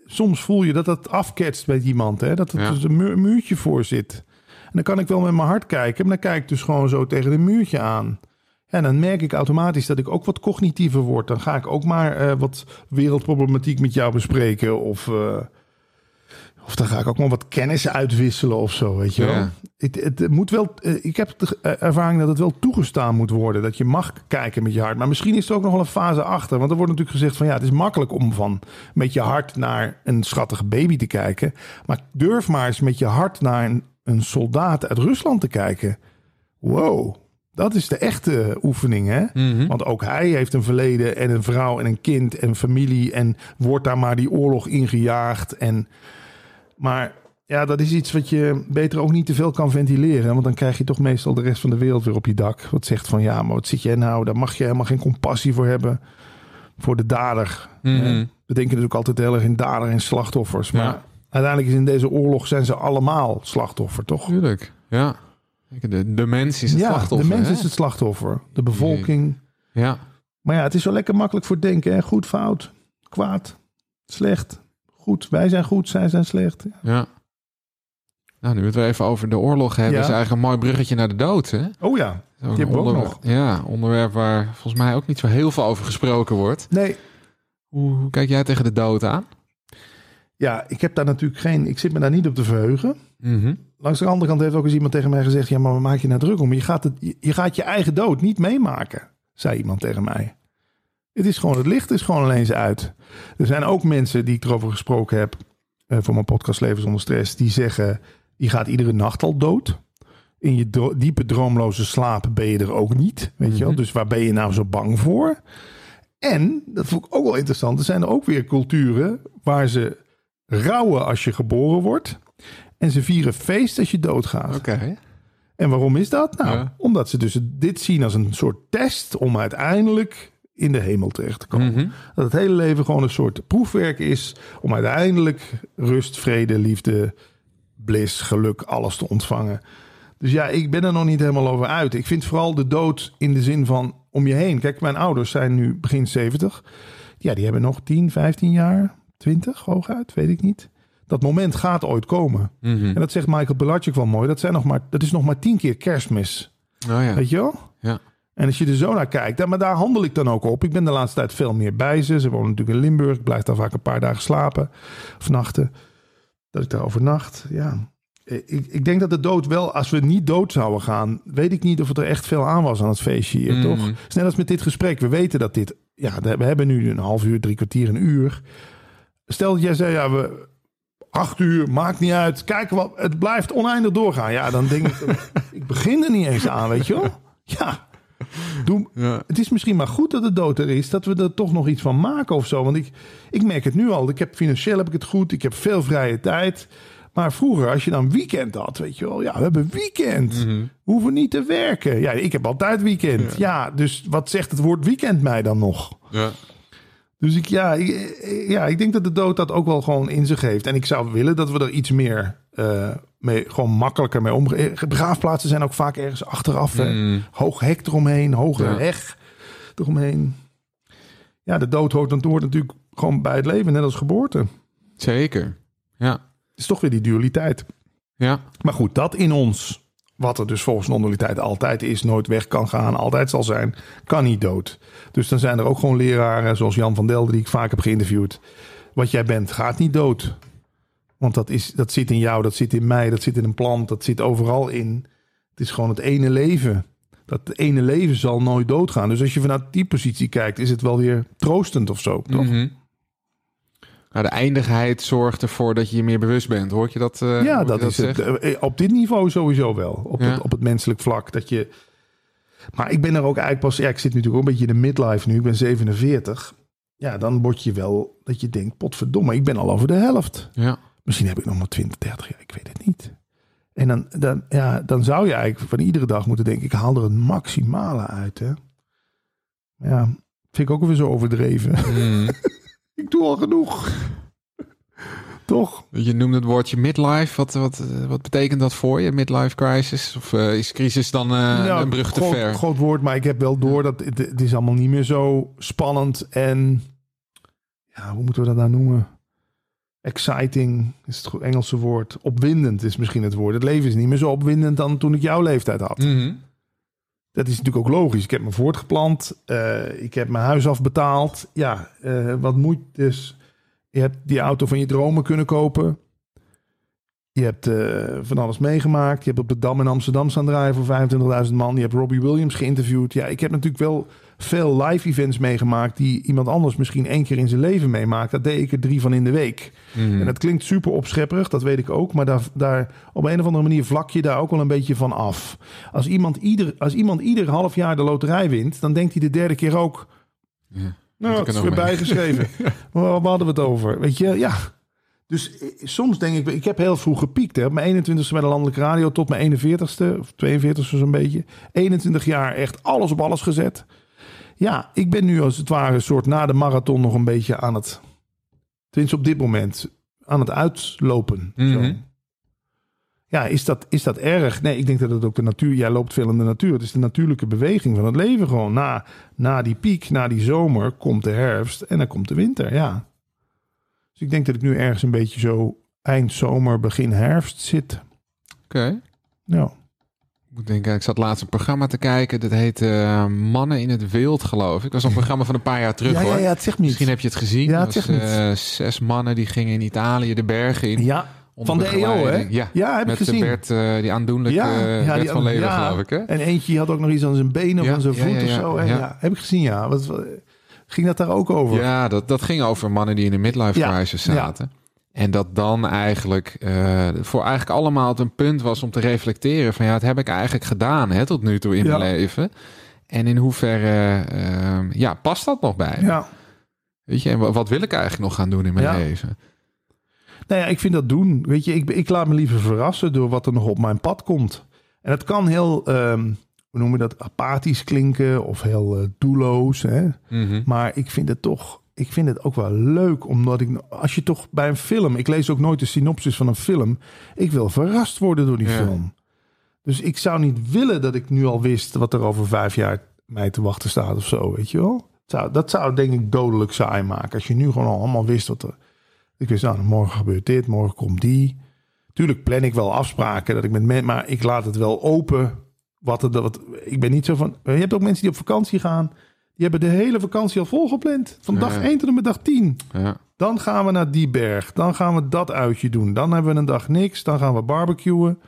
soms voel je dat dat afketst bij iemand. Hè? Dat er Ja. dus een mu- muurtje voor zit. En dan kan ik wel met mijn hart kijken. Maar dan kijk ik dus gewoon zo tegen een muurtje aan. En dan merk ik automatisch dat ik ook wat cognitiever word. Dan ga ik ook maar eh, wat wereldproblematiek met jou bespreken. Of, eh, of dan ga ik ook maar wat kennis uitwisselen of zo, weet je wel. Ja. Het, het moet wel, eh, ik heb de eh, ervaring dat het wel toegestaan moet worden. Dat je mag kijken met je hart. Maar misschien is er ook nog wel een fase achter. Want er wordt natuurlijk gezegd van ja, het is makkelijk om van met je hart naar een schattige baby te kijken. Maar durf maar eens met je hart naar een, een soldaat uit Rusland te kijken. Wow, dat is de echte oefening, hè? Mhm. Want ook hij heeft een verleden en een vrouw en een kind en familie. En wordt daar maar die oorlog ingejaagd. En, maar ja, dat is iets wat je beter ook niet te veel kan ventileren. Want dan krijg je toch meestal de rest van de wereld weer op je dak. Wat zegt van ja, maar wat zit jij nou? Daar mag je helemaal geen compassie voor hebben. Voor de dader. Mhm. Hè? We denken natuurlijk altijd heel erg in dader en slachtoffers. Maar Ja. uiteindelijk is in deze oorlog zijn ze allemaal slachtoffer, toch? Tuurlijk. Ja. De, de mens is het ja, slachtoffer. de mens hè? is het slachtoffer. De bevolking. Ja. Maar ja, het is zo lekker makkelijk voor denken. Hè? Goed, fout, kwaad, slecht, goed. Wij zijn goed, zij zijn slecht. Ja. Nou, nu we het weer even over de oorlog hebben, Ja. is eigenlijk een mooi bruggetje naar de dood. Hè? Oh ja, Die hebben we ook onderwerp- Ja, onderwerp waar volgens mij ook niet zo heel veel over gesproken wordt. nee. Hoe, hoe kijk jij tegen de dood aan? Ja, ik heb daar natuurlijk geen... Ik zit me daar niet op te verheugen. Mhm. Langs de andere kant heeft ook eens iemand tegen mij gezegd... Ja, maar maak je nou druk om? Je gaat, het, je, je gaat je eigen dood niet meemaken, zei iemand tegen mij. Het is gewoon, het licht is gewoon ineens uit. Er zijn ook mensen die ik erover gesproken heb... eh, voor mijn podcast Leven zonder stress... die zeggen, je gaat iedere nacht al dood. In je dro- diepe droomloze slaap ben je er ook niet. Weet je wel? Mhm. Dus waar ben je nou zo bang voor? En, dat vond ik ook wel interessant... er zijn er ook weer culturen waar ze rouwen als je geboren wordt... en ze vieren feest als je doodgaat. Oké. En waarom is dat? Nou, Ja. omdat ze dus dit zien als een soort test om uiteindelijk in de hemel terecht te komen. Mhm. Dat het hele leven gewoon een soort proefwerk is om uiteindelijk rust, vrede, liefde, bliss, geluk, alles te ontvangen. Dus ja, ik ben er nog niet helemaal over uit. Ik vind vooral de dood in de zin van om je heen. Kijk, mijn ouders zijn nu begin 70. Ja, die hebben nog 10, 15 jaar, 20 hooguit, weet ik niet. Dat moment gaat ooit komen. Mhm. En dat zegt Michael Pilarczyk wel mooi. Dat, zijn nog maar, dat is nog maar tien keer kerstmis. Oh ja. Weet je wel? Ja. En als je er zo naar kijkt, maar daar handel ik dan ook op. Ik ben de laatste tijd veel meer bij ze. Ze wonen natuurlijk in Limburg. Ik blijf daar vaak een paar dagen slapen of nachten. Dat ik daar overnacht. Ja. ik, ik denk dat de dood wel, als we niet dood zouden gaan, weet ik niet of het er echt veel aan was aan het feestje hier, Mm. toch? Net als met dit gesprek. We weten dat dit, ja, we hebben nu een half uur, drie kwartier, een uur. Stel dat jij zei, ja, we acht uur, maakt niet uit. Kijk, wat, het blijft oneindig doorgaan. Ja, dan denk ik, ik begin er niet eens aan, weet je wel? Ja, doe, Ja. het is misschien maar goed dat de dood er is, dat we er toch nog iets van maken of zo. Want ik, ik merk het nu al. Ik heb financieel heb ik het goed. Ik heb veel vrije tijd. Maar vroeger, als je dan weekend had, weet je wel, ja, we hebben weekend. Mhm. We hoeven niet te werken. Ja, ik heb altijd weekend. Ja. dus wat zegt het woord weekend mij dan nog? Ja. Dus ik, ja, ik, ja, ik denk dat de dood dat ook wel gewoon in zich heeft. En ik zou willen dat we er iets meer eh, mee, gewoon makkelijker mee omgaan. Begraafplaatsen zijn ook vaak ergens achteraf. Mm. Hoog hek eromheen, hoge Ja. heg eromheen. Ja, de dood hoort, hoort natuurlijk gewoon bij het leven, net als geboorte. Het Zeker. Ja. is toch weer die dualiteit. Ja. Maar goed, dat in ons, wat er dus volgens non-dualiteit altijd is, nooit weg kan gaan, altijd zal zijn, kan niet dood. Dus dan zijn er ook gewoon leraren, zoals Jan van Delden, die ik vaak heb geïnterviewd. Wat jij bent, gaat niet dood. Want dat, is, dat zit in jou, dat zit in mij, dat zit in een plant, dat zit overal in. Het is gewoon het ene leven. Dat ene leven zal nooit doodgaan. Dus als je vanuit die positie kijkt, is het wel weer troostend of zo, toch? Mhm. Nou, de eindigheid zorgt ervoor dat je je meer bewust bent. Hoor je dat? eh, ja, je dat, is het. zeggen? Eh, Op dit niveau sowieso wel. Op, Ja. het, op het menselijk vlak. Dat je... Maar ik ben er ook eigenlijk pas... Ja, ik zit natuurlijk ook een beetje in de midlife nu. Ik ben 47. Ja, dan word je wel dat je denkt... Potverdomme, ik ben al over de helft. Ja. Misschien heb ik nog maar 20, 30 jaar. Ik weet het niet. En dan, dan, ja, dan zou je eigenlijk van iedere dag moeten denken... Ik haal er het maximale uit, hè. Ja, vind ik ook weer zo overdreven. Mm. ik doe al genoeg. Toch? Je noemde het woordje midlife. Wat, wat, wat betekent dat voor je? Midlife crisis? Of eh, is crisis dan eh, Nou, een brug te groot, ver? Groot woord, maar ik heb wel door dat het, het is allemaal niet meer zo spannend en ja, hoe moeten we dat nou noemen? Exciting is het Engelse woord. Opwindend is misschien het woord. Het leven is niet meer zo opwindend dan toen ik jouw leeftijd had. Mhm. Dat is natuurlijk ook logisch. Ik heb me voortgeplant. eh, ik heb mijn huis afbetaald. Ja, eh, wat moet dus? Je hebt die auto van je dromen kunnen kopen. Je hebt eh, van alles meegemaakt. Je hebt op de Dam in Amsterdam staan draaien voor 25.000 man. Je hebt Robbie Williams geïnterviewd. Ja, ik heb natuurlijk wel veel live events meegemaakt... die iemand anders misschien één keer in zijn leven meemaakt. Dat deed ik er drie van in de week. Mhm. En dat klinkt super opschepperig, dat weet ik ook. Maar daar, daar, op een of andere manier vlak je daar ook wel een beetje van af. Als iemand ieder, als iemand ieder half jaar de loterij wint, dan denkt hij de derde keer ook. Ja. Nou, het er is weer bijgeschreven. waar hadden we het over? Weet je, ja. Dus eh, soms denk ik, ik heb heel vroeg gepiekt. Hè. Op mijn 21ste bij de landelijke radio tot mijn 41ste, of 42ste zo'n beetje. 21 jaar echt alles op alles gezet. Ja, ik ben nu als het ware een soort na de marathon nog een beetje aan het, tenminste op dit moment, aan het uitlopen. Zo. Mhm. Ja, is dat, is dat erg? Nee, ik denk dat het ook de natuur... Jij loopt veel in de natuur. Het is de natuurlijke beweging van het leven gewoon. Na, na die piek, na die zomer, komt de herfst en dan komt de winter, ja. Dus ik denk dat ik nu ergens een beetje zo eind zomer, begin herfst zit. Oké. Ja. Ik moet denken, ik zat laatst een programma te kijken. Dat heet eh, Mannen in het Wild, geloof ik. Dat was een programma van een paar jaar terug, ja, ja, hoor. ja, het zegt me iets. Misschien heb je het gezien. Ja, het zegt eh, zes mannen die gingen in Italië de bergen in. Ja, van de EO, hè? Ja, Ja, heb ik met de gezien. Bert, eh, die aandoenlijke Ja, ja, ja, die- van ja. geloof ik, hè? en eentje had ook nog iets aan zijn benen of Ja, aan zijn ja, voet ja, of ja, zo. hè? ja. Ja. heb ik gezien, ja. Wat- ging dat daar ook over? Ja, dat, dat ging over mannen die in de midlife crisis ja. zaten. En dat dan eigenlijk eh, voor eigenlijk allemaal het een punt was om te reflecteren van ja, wat heb ik eigenlijk gedaan hè, tot nu toe in Ja. mijn leven? En in hoeverre eh, ja, past dat nog bij? me? ja. Weet je, en wa- wat wil ik eigenlijk nog gaan doen in mijn Ja. leven? Nou ja, ik vind dat doen. Weet je, ik, ik laat me liever verrassen door wat er nog op mijn pad komt. En het kan heel, ehm, hoe noem je dat, apathisch klinken of heel eh, doelloos. Hè? Mhm. Maar ik vind het toch, ik vind het ook wel leuk, omdat ik, als je toch bij een film, ik lees ook nooit de synopsis van een film, ik wil verrast worden door die Ja. film. Dus ik zou niet willen dat ik nu al wist wat er over vijf jaar mij te wachten staat of zo, weet je wel. Zou, dat zou denk ik dodelijk saai maken. Als je nu gewoon al allemaal wist wat er... Ik wist, nou, morgen gebeurt dit, morgen komt die. Tuurlijk plan ik wel afspraken dat ik met men, maar ik laat het wel open. Wat wat, ik ben niet zo van. Je hebt ook mensen die op vakantie gaan. Die hebben de hele vakantie al volgepland. Van dag Ja. 1 tot en met dag 10. Ja. Dan gaan we naar die berg. Dan gaan we dat uitje doen. Dan hebben we een dag niks. Dan gaan we barbecuen.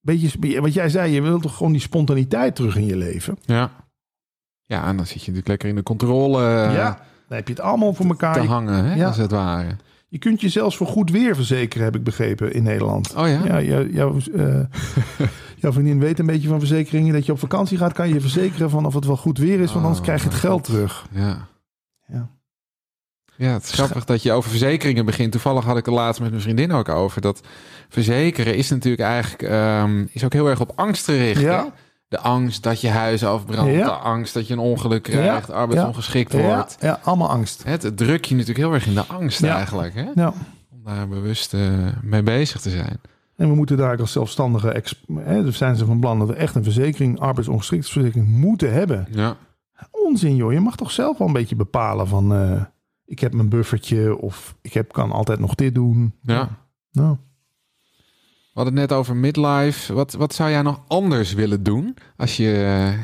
Beetje, wat jij zei, je wilt toch gewoon die spontaniteit terug in je leven? Ja. Ja, en dan zit je natuurlijk lekker in de controle eh, ja, dan heb je het allemaal voor elkaar. te hangen, hè, Ja. als het ware. Je kunt je zelfs voor goed weer verzekeren, heb ik begrepen, in Nederland. Oh ja? Ja, jou, jou, eh, jouw vriendin weet een beetje van verzekeringen. Dat je op vakantie gaat, kan je je verzekeren van of het wel goed weer is. Want anders Oh, krijg je het mijn geld terug. Ja. Ja. Ja, het is grappig dat je over verzekeringen begint. Toevallig had ik er laatst met mijn vriendin ook over. Dat verzekeren is natuurlijk eigenlijk ehm, is ook heel erg op angst gericht. Ja. De angst dat je huis afbrandt. Ja. De angst dat je een ongeluk krijgt. Ja. Arbeidsongeschikt Ja, wordt. ja, allemaal angst. Het, het druk je natuurlijk heel erg in de angst eigenlijk. Hè? Ja. Om daar bewust eh, mee bezig te zijn. En we moeten daar als zelfstandige... Ex, hè, dus zijn ze van plan dat we echt een verzekering, arbeidsongeschiktheidsverzekering, moeten hebben. Ja. Onzin joh, je mag toch zelf wel een beetje bepalen van... eh, ik heb mijn buffertje of ik heb, kan altijd nog dit doen. ja. Nou, We hadden het net over midlife. Wat, wat zou jij nog anders willen doen als je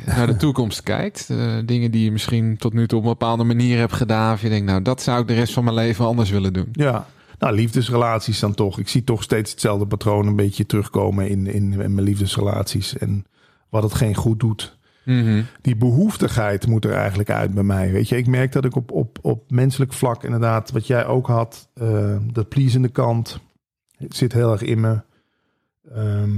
eh, naar de toekomst kijkt? Eh, dingen die je misschien tot nu toe op een bepaalde manier hebt gedaan. Of je denkt, nou, dat zou ik de rest van mijn leven anders willen doen. ja. Nou, liefdesrelaties dan toch. Ik zie toch steeds hetzelfde patroon een beetje terugkomen in, in, in mijn liefdesrelaties. En wat het geen goed doet. Mhm. die behoeftigheid moet er eigenlijk uit bij mij. Weet je, ik merk dat ik op, op, op menselijk vlak inderdaad, wat jij ook had, eh dat pleasende kant, het zit heel erg in me. Ehm,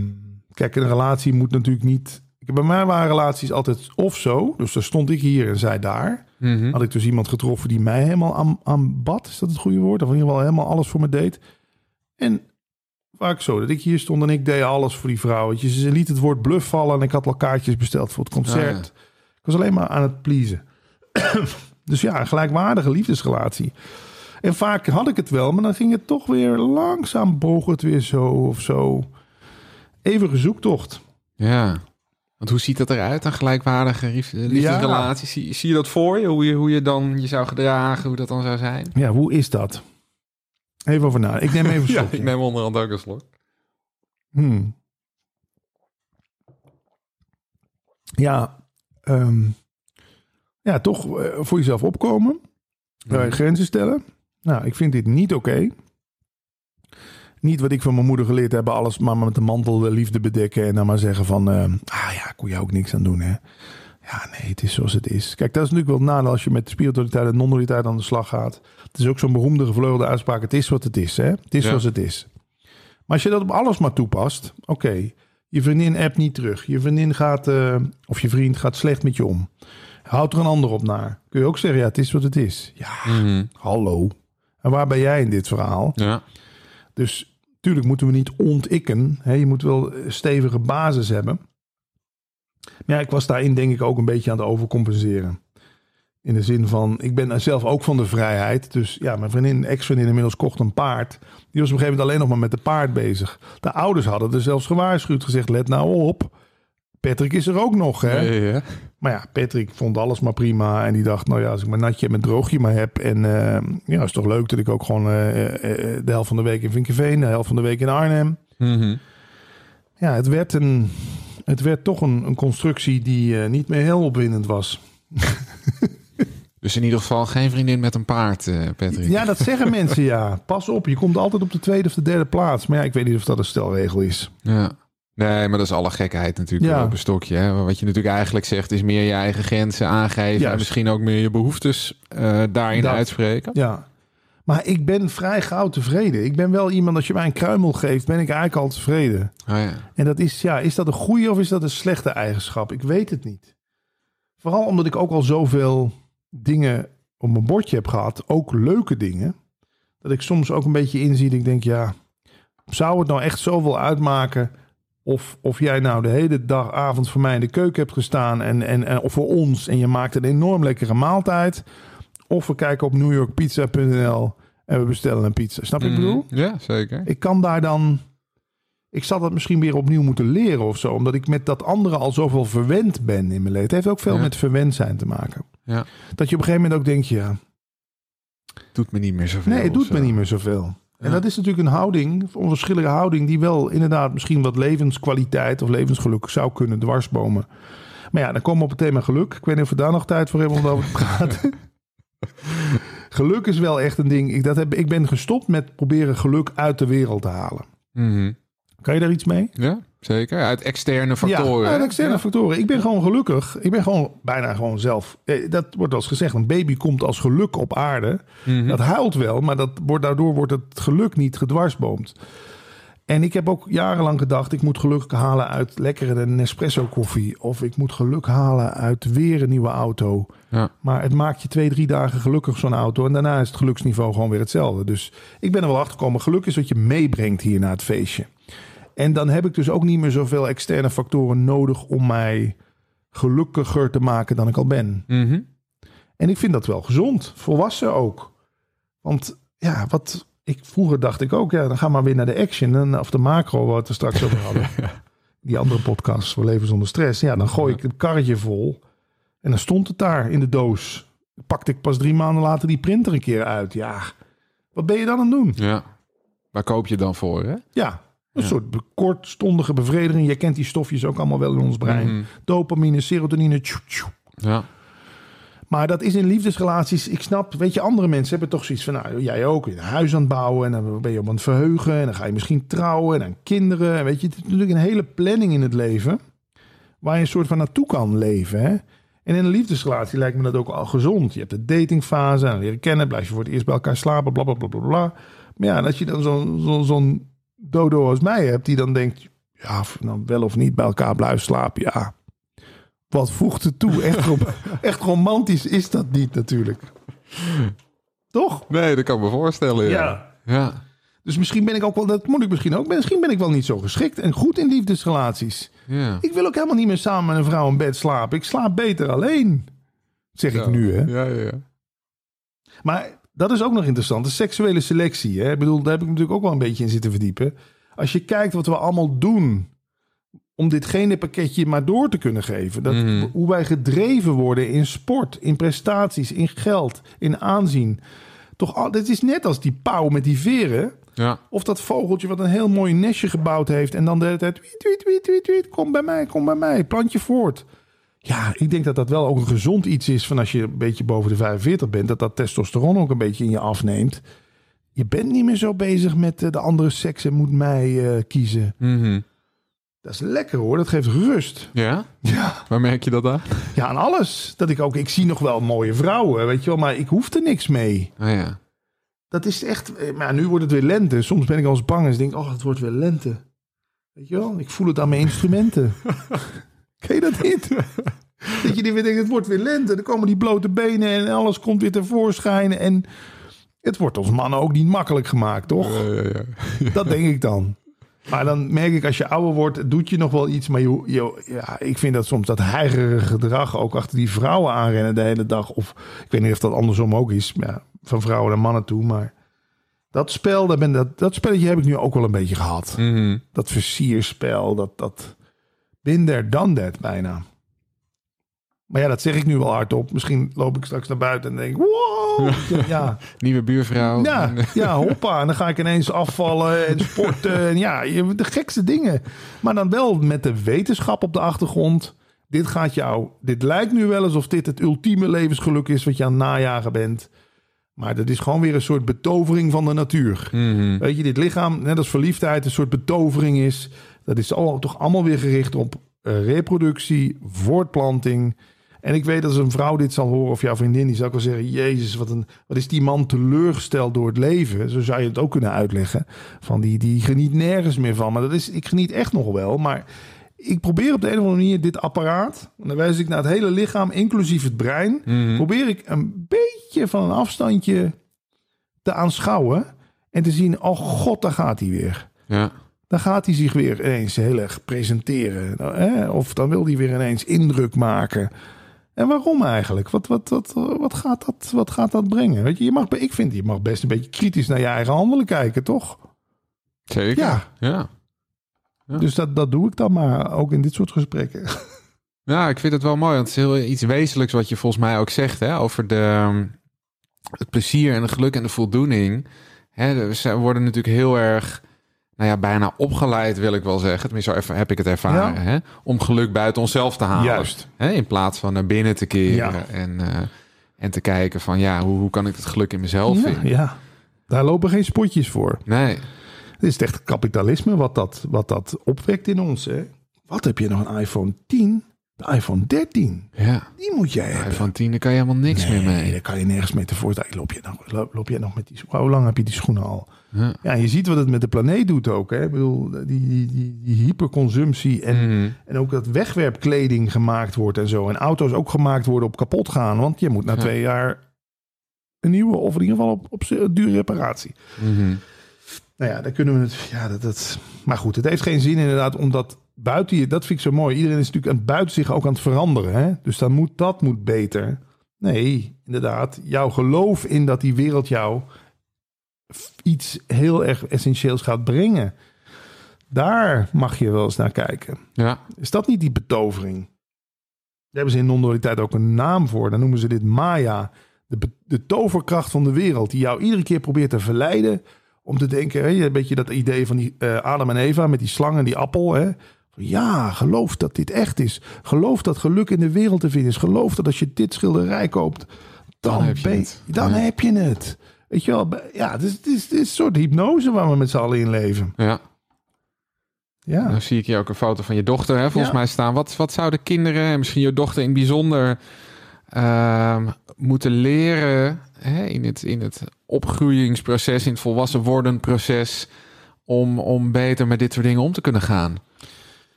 kijk, een relatie moet natuurlijk niet. ik- Bij mij waren relaties altijd of zo. Dus dan stond ik hier en zij daar. Mhm. Had ik dus iemand getroffen die mij helemaal aan, aanbad. Is dat het goede woord? Of in ieder geval helemaal alles voor me deed. En vaak zo, dat ik hier stond en ik deed alles voor die vrouw. Weet je, Ze liet het woord bluff vallen en ik had al kaartjes besteld voor het concert. Ah, ja. Ik was alleen maar aan het pleasen. dus ja, een gelijkwaardige liefdesrelatie. En vaak had ik het wel, maar dan ging het toch weer langzaam boog het weer zo of zo. Eeuwige zoektocht. Ja. Want hoe ziet dat eruit, een gelijkwaardige lief- liefdesrelatie? Zie, zie je dat voor je? Hoe, je? hoe je dan je zou gedragen, hoe dat dan zou zijn? Ja, hoe is dat? Even over na. Ik neem even een Ja, slokje. ik neem onderhand ook een slok. Hmm. Ja, ehm, ja, toch eh, voor jezelf opkomen. Eh, grenzen stellen. Nou, ik vind dit niet oké. Niet wat ik van mijn moeder geleerd heb, alles maar met de mantel de liefde bedekken en dan maar zeggen van, eh, ah ja, kon je ook niks aan doen, hè? Ja, nee, het is zoals het is. Kijk, dat is natuurlijk wel het nadeel als je met spiritualiteit en non-dualiteit aan de slag gaat. Het is ook zo'n beroemde gevleugelde uitspraak, het is wat het is, hè? Het is Ja. zoals het is. Maar als je dat op alles maar toepast, oké, je vriendin appt niet terug, je vriendin gaat, eh, of je vriend gaat slecht met je om. Houd er een ander op naar. Kun je ook zeggen, ja, het is wat het is. Ja, Mhm. hallo. En waar ben jij in dit verhaal? Ja. Dus natuurlijk moeten we niet ontikken. Je moet wel stevige basis hebben. Maar ja, ik was daarin denk ik ook een beetje aan het overcompenseren. In de zin van, ik ben zelf ook van de vrijheid. Dus ja, mijn vriendin, ex-vriendin inmiddels kocht een paard. Die was op een gegeven moment alleen nog maar met de paard bezig. De ouders hadden er zelfs gewaarschuwd, gezegd, let nou op. Patrick is er ook nog, hè? Ja, ja. Maar ja, Patrick vond alles maar prima. En die dacht, nou ja, als ik mijn natje en mijn droogje maar heb. En eh, ja, is toch leuk dat ik ook gewoon eh, eh, de helft van de week in Vinkenveen, de helft van de week in Arnhem. Mhm. Ja, het werd, een, het werd toch een, een constructie die niet meer heel opwindend was. Dus in ieder geval geen vriendin met een paard, Patrick. Ja, dat zeggen mensen, ja. Pas op, je komt altijd op de tweede of de derde plaats. Maar ja, ik weet niet of dat een stelregel is. Ja. Nee, maar dat is alle gekheid natuurlijk Ja. op een stokje. Hè? Wat je natuurlijk eigenlijk zegt is meer je eigen grenzen aangeven. En misschien ook meer je behoeftes eh, daarin Dat. uitspreken. Ja. Maar ik ben vrij gauw tevreden. Ik ben wel iemand, als je mij een kruimel geeft, ben ik eigenlijk al tevreden. Oh, ja. En dat is, ja, is dat een goede of is dat een slechte eigenschap? Ik weet het niet. Vooral omdat ik ook al zoveel dingen op mijn bordje heb gehad, ook leuke dingen, dat ik soms ook een beetje inzie dat ik denk, ja, zou het nou echt zoveel uitmaken of, of jij nou de hele dag, avond voor mij in de keuken hebt gestaan en, en, en of voor ons en je maakt een enorm lekkere maaltijd, of we kijken op newyorkpizza.nl en we bestellen een pizza. Snap je ik bedoel? Mhm. Ja, zeker. Ik kan daar dan. Ik zal dat misschien weer opnieuw moeten leren of zo. Omdat ik met dat andere al zoveel verwend ben in mijn leven. Het heeft ook veel Ja. met verwend zijn te maken. Ja. Dat je op een gegeven moment ook denkt, ja, Doet me niet meer zoveel. nee, het doet me niet meer zoveel. En dat is natuurlijk een houding, een onverschillige houding, die wel inderdaad misschien wat levenskwaliteit of levensgeluk zou kunnen dwarsbomen. Maar ja, dan komen we op het thema geluk. Ik weet niet of we daar nog tijd voor hebben om over te praten. geluk is wel echt een ding. Ik, dat heb, ik ben gestopt met proberen geluk uit de wereld te halen. Mhm. Kan je daar iets mee? Ja, zeker. Uit externe factoren. Ja, uit externe Ja. factoren. Ik ben gewoon gelukkig. Ik ben gewoon bijna gewoon zelf. Eh, Dat wordt als gezegd, een baby komt als geluk op aarde. Mhm. Dat huilt wel, maar dat wordt, daardoor wordt het geluk niet gedwarsboomd. En ik heb ook jarenlang gedacht, ik moet geluk halen uit lekkere Nespresso koffie. Of ik moet geluk halen uit weer een nieuwe auto. Ja. Maar het maakt je twee, drie dagen gelukkig zo'n auto. En daarna is het geluksniveau gewoon weer hetzelfde. Dus ik ben er wel achter gekomen. Geluk is wat je meebrengt hier naar het feestje. En dan heb ik dus ook niet meer zoveel externe factoren nodig om mij gelukkiger te maken dan ik al ben. Mhm. En ik vind dat wel gezond, volwassen ook. Want ja, wat ik vroeger dacht ik ook, ja, dan we maar weer naar de action en of de macro waar we er straks over hadden. Die andere podcast voor leven zonder stress. Ja, dan gooi ik het karretje vol en dan stond het daar in de doos. Pakte ik pas drie maanden later die printer een keer uit. Ja, wat ben je dan aan het doen? ja. Waar koop je dan voor, hè? Ja, een Ja. soort kortstondige bevrediging. Je kent die stofjes ook allemaal wel in ons brein. Mhm. Dopamine, serotonine. tjoe, tjoe. Ja. Maar dat is in liefdesrelaties, ik snap, weet je, andere mensen hebben toch zoiets van, nou, jij ook, een huis aan het bouwen en dan ben je op aan het verheugen en dan ga je misschien trouwen en dan kinderen. En weet je, het is natuurlijk een hele planning in het leven waar je een soort van naartoe kan leven. Hè? En in een liefdesrelatie lijkt me dat ook al gezond. Je hebt de datingfase, en leren kennen, blijf je voor het eerst bij elkaar slapen, bla bla bla bla bla. Maar ja, als je dan zo'n zo, zo'n dodo als mij hebt, die dan denkt, ja, of nou wel of niet bij elkaar blijven slapen, ja. Wat voegt het toe? Echt, rom- echt romantisch is dat niet natuurlijk. Toch? Nee, dat kan ik me voorstellen. Ja. ja. Dus misschien ben ik ook wel, dat moet ik misschien ook, misschien ben ik wel niet zo geschikt en goed in liefdesrelaties. Ja. Ik wil ook helemaal niet meer samen met een vrouw in bed slapen. Ik slaap beter alleen. Zeg ik nu, hè? Ja, ja, ja. Maar dat is ook nog interessant. De seksuele selectie. Hè? Ik bedoel, daar heb ik natuurlijk ook wel een beetje in zitten verdiepen. Als je kijkt wat we allemaal doen om dit gene pakketje maar door te kunnen geven. Dat, Mhm. Hoe wij gedreven worden in sport, in prestaties, in geld, in aanzien. Toch, al- dit is net als die pauw met die veren. Ja. Of dat vogeltje wat een heel mooi nestje gebouwd heeft. En dan de hele tijd, tweet, tweet, tweet, tweet, tweet, kom bij mij, kom bij mij, plant je voort. Ja, ik denk dat dat wel ook een gezond iets is van als je een beetje boven de 45 bent. Dat dat testosteron ook een beetje in je afneemt. Je bent niet meer zo bezig met eh, de andere seks en moet mij eh, kiezen. Mhm. Dat is lekker hoor, dat geeft rust. Ja? Ja, Waar merk je dat aan? ja aan alles. Dat ik ook, ik zie nog wel mooie vrouwen, weet je wel, maar ik hoef er niks mee. Oh ja. Dat is echt, eh, maar nu wordt het weer lente. Soms ben ik al eens bang en denk, oh, het wordt weer lente. Weet je wel, ik voel het aan mijn instrumenten. Ken je dat niet? dat je die weer denkt, het wordt weer lente. Dan komen die blote benen en alles komt weer tevoorschijn. En het wordt ons mannen ook niet makkelijk gemaakt, toch? Ja, ja, ja. Dat denk ik dan. Maar dan merk ik, als je ouder wordt, het doet je nog wel iets. Maar je, je, ja, ik vind dat soms dat heigerige gedrag ook achter die vrouwen aanrennen de hele dag. Of ik weet niet of dat andersom ook is. Ja, van vrouwen naar mannen toe. Maar dat spel, daar ben, dat, dat spelletje heb ik nu ook wel een beetje gehad. Mhm. Dat versierspel, dat, dat there, done that bijna. Maar ja, dat zeg ik nu wel hardop. Misschien loop ik straks naar buiten en denk wow. Ja, Nieuwe buurvrouw. ja, ja, hoppa. En dan ga ik ineens afvallen en sporten. En ja, de gekste dingen. Maar dan wel met de wetenschap op de achtergrond. Dit gaat jou, dit lijkt nu wel alsof dit het ultieme levensgeluk is wat je aan het najagen bent. Maar dat is gewoon weer een soort betovering van de natuur. Mhm. Weet je, dit lichaam, net als verliefdheid, een soort betovering is. Dat is toch allemaal weer gericht op eh, reproductie, voortplanting. En ik weet dat als een vrouw dit zal horen, of jouw vriendin, die zou ook wel zeggen: Jezus, wat, een, wat is die man teleurgesteld door het leven? Zo zou je het ook kunnen uitleggen. Van die, die geniet nergens meer van. Maar dat is, ik geniet echt nog wel. Maar ik probeer op de een of andere manier dit apparaat, en dan wijs ik naar het hele lichaam, inclusief het brein, Mhm. probeer ik een beetje van een afstandje te aanschouwen en te zien: oh god, daar gaat hij weer. Ja. Dan gaat hij zich weer ineens heel erg presenteren. Nou, hè? Of dan wil hij weer ineens indruk maken. En waarom eigenlijk? Wat, wat, wat, wat, gaat, dat, wat gaat dat brengen? Weet je, je mag, ik vind je mag best een beetje kritisch naar je eigen handelen kijken, toch? Zeker. Ja. ja. Ja. Dus dat, dat doe ik dan maar, ook in dit soort gesprekken. Ja, ik vind het wel mooi, want het is heel iets wezenlijks wat je volgens mij ook zegt, hè, over de, ehm, het plezier en het geluk en de voldoening. Hè, we worden natuurlijk heel erg, nou ja, bijna opgeleid, wil ik wel zeggen. Tenminste, zo even heb ik het ervaren. Ja. Hè? Om geluk buiten onszelf te halen. Juist. Hè? In plaats van naar binnen te keren Ja. en, eh, en te kijken van ja, hoe, hoe kan ik het geluk in mezelf Ja, vinden? ja, daar lopen geen spotjes voor. Nee, Het is echt kapitalisme wat dat, wat dat opwekt in ons. Hè? Wat heb je nog een iPhone 10? De iPhone 13. ja. Die moet jij hebben. Van tien, daar kan je helemaal niks meer mee. daar kan je nergens mee tevoorschijn. Loop je, nog, loop, loop je nog met die schoenen? Hoe lang heb je die schoenen al? Ja. Je ziet wat het met de planeet doet ook. Hè? Ik bedoel, die, die, die, die hyperconsumptie en, Mhm. en ook dat wegwerpkleding gemaakt wordt en zo. En auto's ook gemaakt worden op kapot gaan. Want je moet na Ja. twee jaar een nieuwe of in ieder geval op, op dure reparatie. Mhm. Nou ja, dan kunnen we het. Ja, dat, dat, maar goed, het heeft geen zin inderdaad, omdat buiten je, dat vind ik zo mooi. Iedereen is natuurlijk aan het buiten zich ook aan het veranderen. Hè? Dus dan moet dat moet beter. Nee, inderdaad, jouw geloof in dat die wereld jou iets heel erg essentieels gaat brengen. Daar mag je wel eens naar kijken. Ja, Is dat niet die betovering? Daar hebben ze in non-dualiteit ook een naam voor. Dan noemen ze dit Maya. De, de toverkracht van de wereld. Die jou iedere keer probeert te verleiden. Om te denken, hè, een beetje dat idee van die eh, Adam en Eva met die slang en die appel. Hè? Ja, geloof dat dit echt is. Geloof dat geluk in de wereld te vinden is. Geloof dat als je dit schilderij koopt, dan, Dan heb je het. Dan Ja. heb je het. Weet je wel, ja, het is, het, is, het is een soort hypnose waar we met z'n allen in leven. ja. Ja, Dan zie ik hier ook een foto van je dochter, hè, volgens Ja. mij staan. Wat, wat zouden kinderen, en misschien je dochter in het bijzonder, ehm, moeten leren hè, in, het, in het opgroeiingsproces, in het volwassen worden proces, om, om beter met dit soort dingen om te kunnen gaan?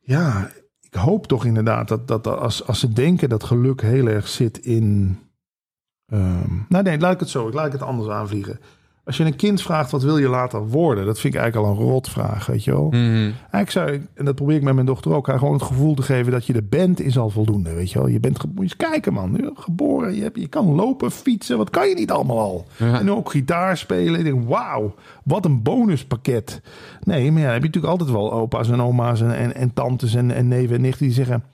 Ja, ik hoop toch inderdaad dat, dat dat als, als ze denken dat geluk heel erg zit in. Ehm, nou, nee, laat ik het zo, ik laat ik het anders aanvliegen. Als je een kind vraagt wat wil je later worden, dat vind ik eigenlijk al een rotvraag, weet je wel. Mhm. Eigenlijk zou ik, en dat probeer ik met mijn dochter ook, haar gewoon het gevoel te geven dat je er bent, is al voldoende, weet je wel. Je bent ge- moet je eens kijken, man. Je geboren, je, hebt, je kan lopen, fietsen, wat kan je niet allemaal al? Ja. En ook gitaar spelen. Ik denk, wauw, wat een bonuspakket. Nee, maar ja, dan heb je natuurlijk altijd wel opa's en oma's en, en, en tantes en, en neven en nichten die zeggen...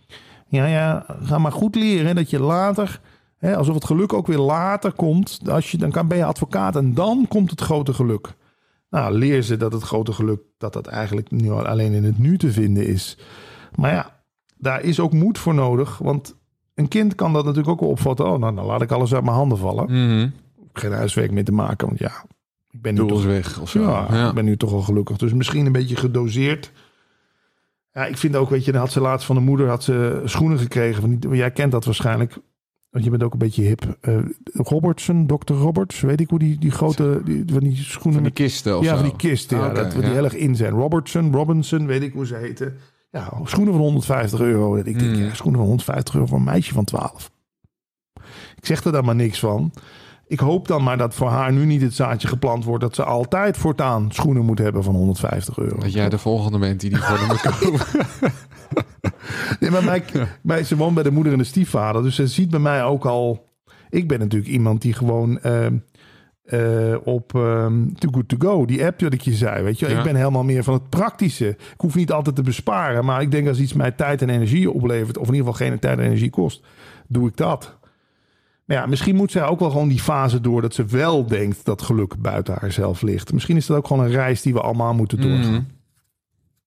Ja, ja, ga maar goed leren dat je later... Alsof het geluk ook weer later komt. Als je, dan kan, ben je advocaat en dan komt het grote geluk. Nou, leer ze dat het grote geluk... dat dat eigenlijk nu al alleen in het nu te vinden is. Maar ja, daar is ook moed voor nodig. Want een kind kan dat natuurlijk ook wel opvatten. Oh, nou, dan laat ik alles uit mijn handen vallen Mhm. geen huiswerk meer te maken. Want ja, ik ben nu, Doel toch, weg of zo. ja, Ja. ik ben nu toch al gelukkig. Dus misschien een beetje gedoseerd. Ja, ik vind ook, weet je, dan had ze laatst van de moeder had ze schoenen gekregen. Van die, jij kent dat waarschijnlijk. Want je bent ook een beetje hip. Eh Robertson, Dr. Roberts, weet ik hoe die, die grote, die, van die schoenen Van die kisten of ja, zo. van die kisten. Ja, Ah, dat, die heel erg in zijn. Robertson, Robinson, weet ik hoe ze heten. Ja, schoenen van 150 euro. Ik denk, Mm. ja, schoenen van 150 euro voor een meisje van 12. Ik zeg er dan maar niks van. Ik hoop dan maar dat voor haar nu niet het zaadje geplant wordt... dat ze altijd voortaan schoenen moet hebben van 150 euro. Dat jij de volgende bent die die voor moet kopen. Nee, maar mij, mij, ze woont bij de moeder en de stiefvader. Dus ze ziet bij mij ook al... Ik ben natuurlijk iemand die gewoon... ehm, eh, op ehm Too Good To Go, die app dat ik je zei. Weet je. Ja. ik ben helemaal meer van het praktische. Ik hoef niet altijd te besparen, maar ik denk als iets mij tijd en energie oplevert, of in ieder geval geen tijd en energie kost, doe ik dat. Maar ja, misschien moet zij ook wel gewoon die fase door dat ze wel denkt dat geluk buiten haarzelf ligt. Misschien is dat ook gewoon een reis die we allemaal moeten doorgaan. Mhm.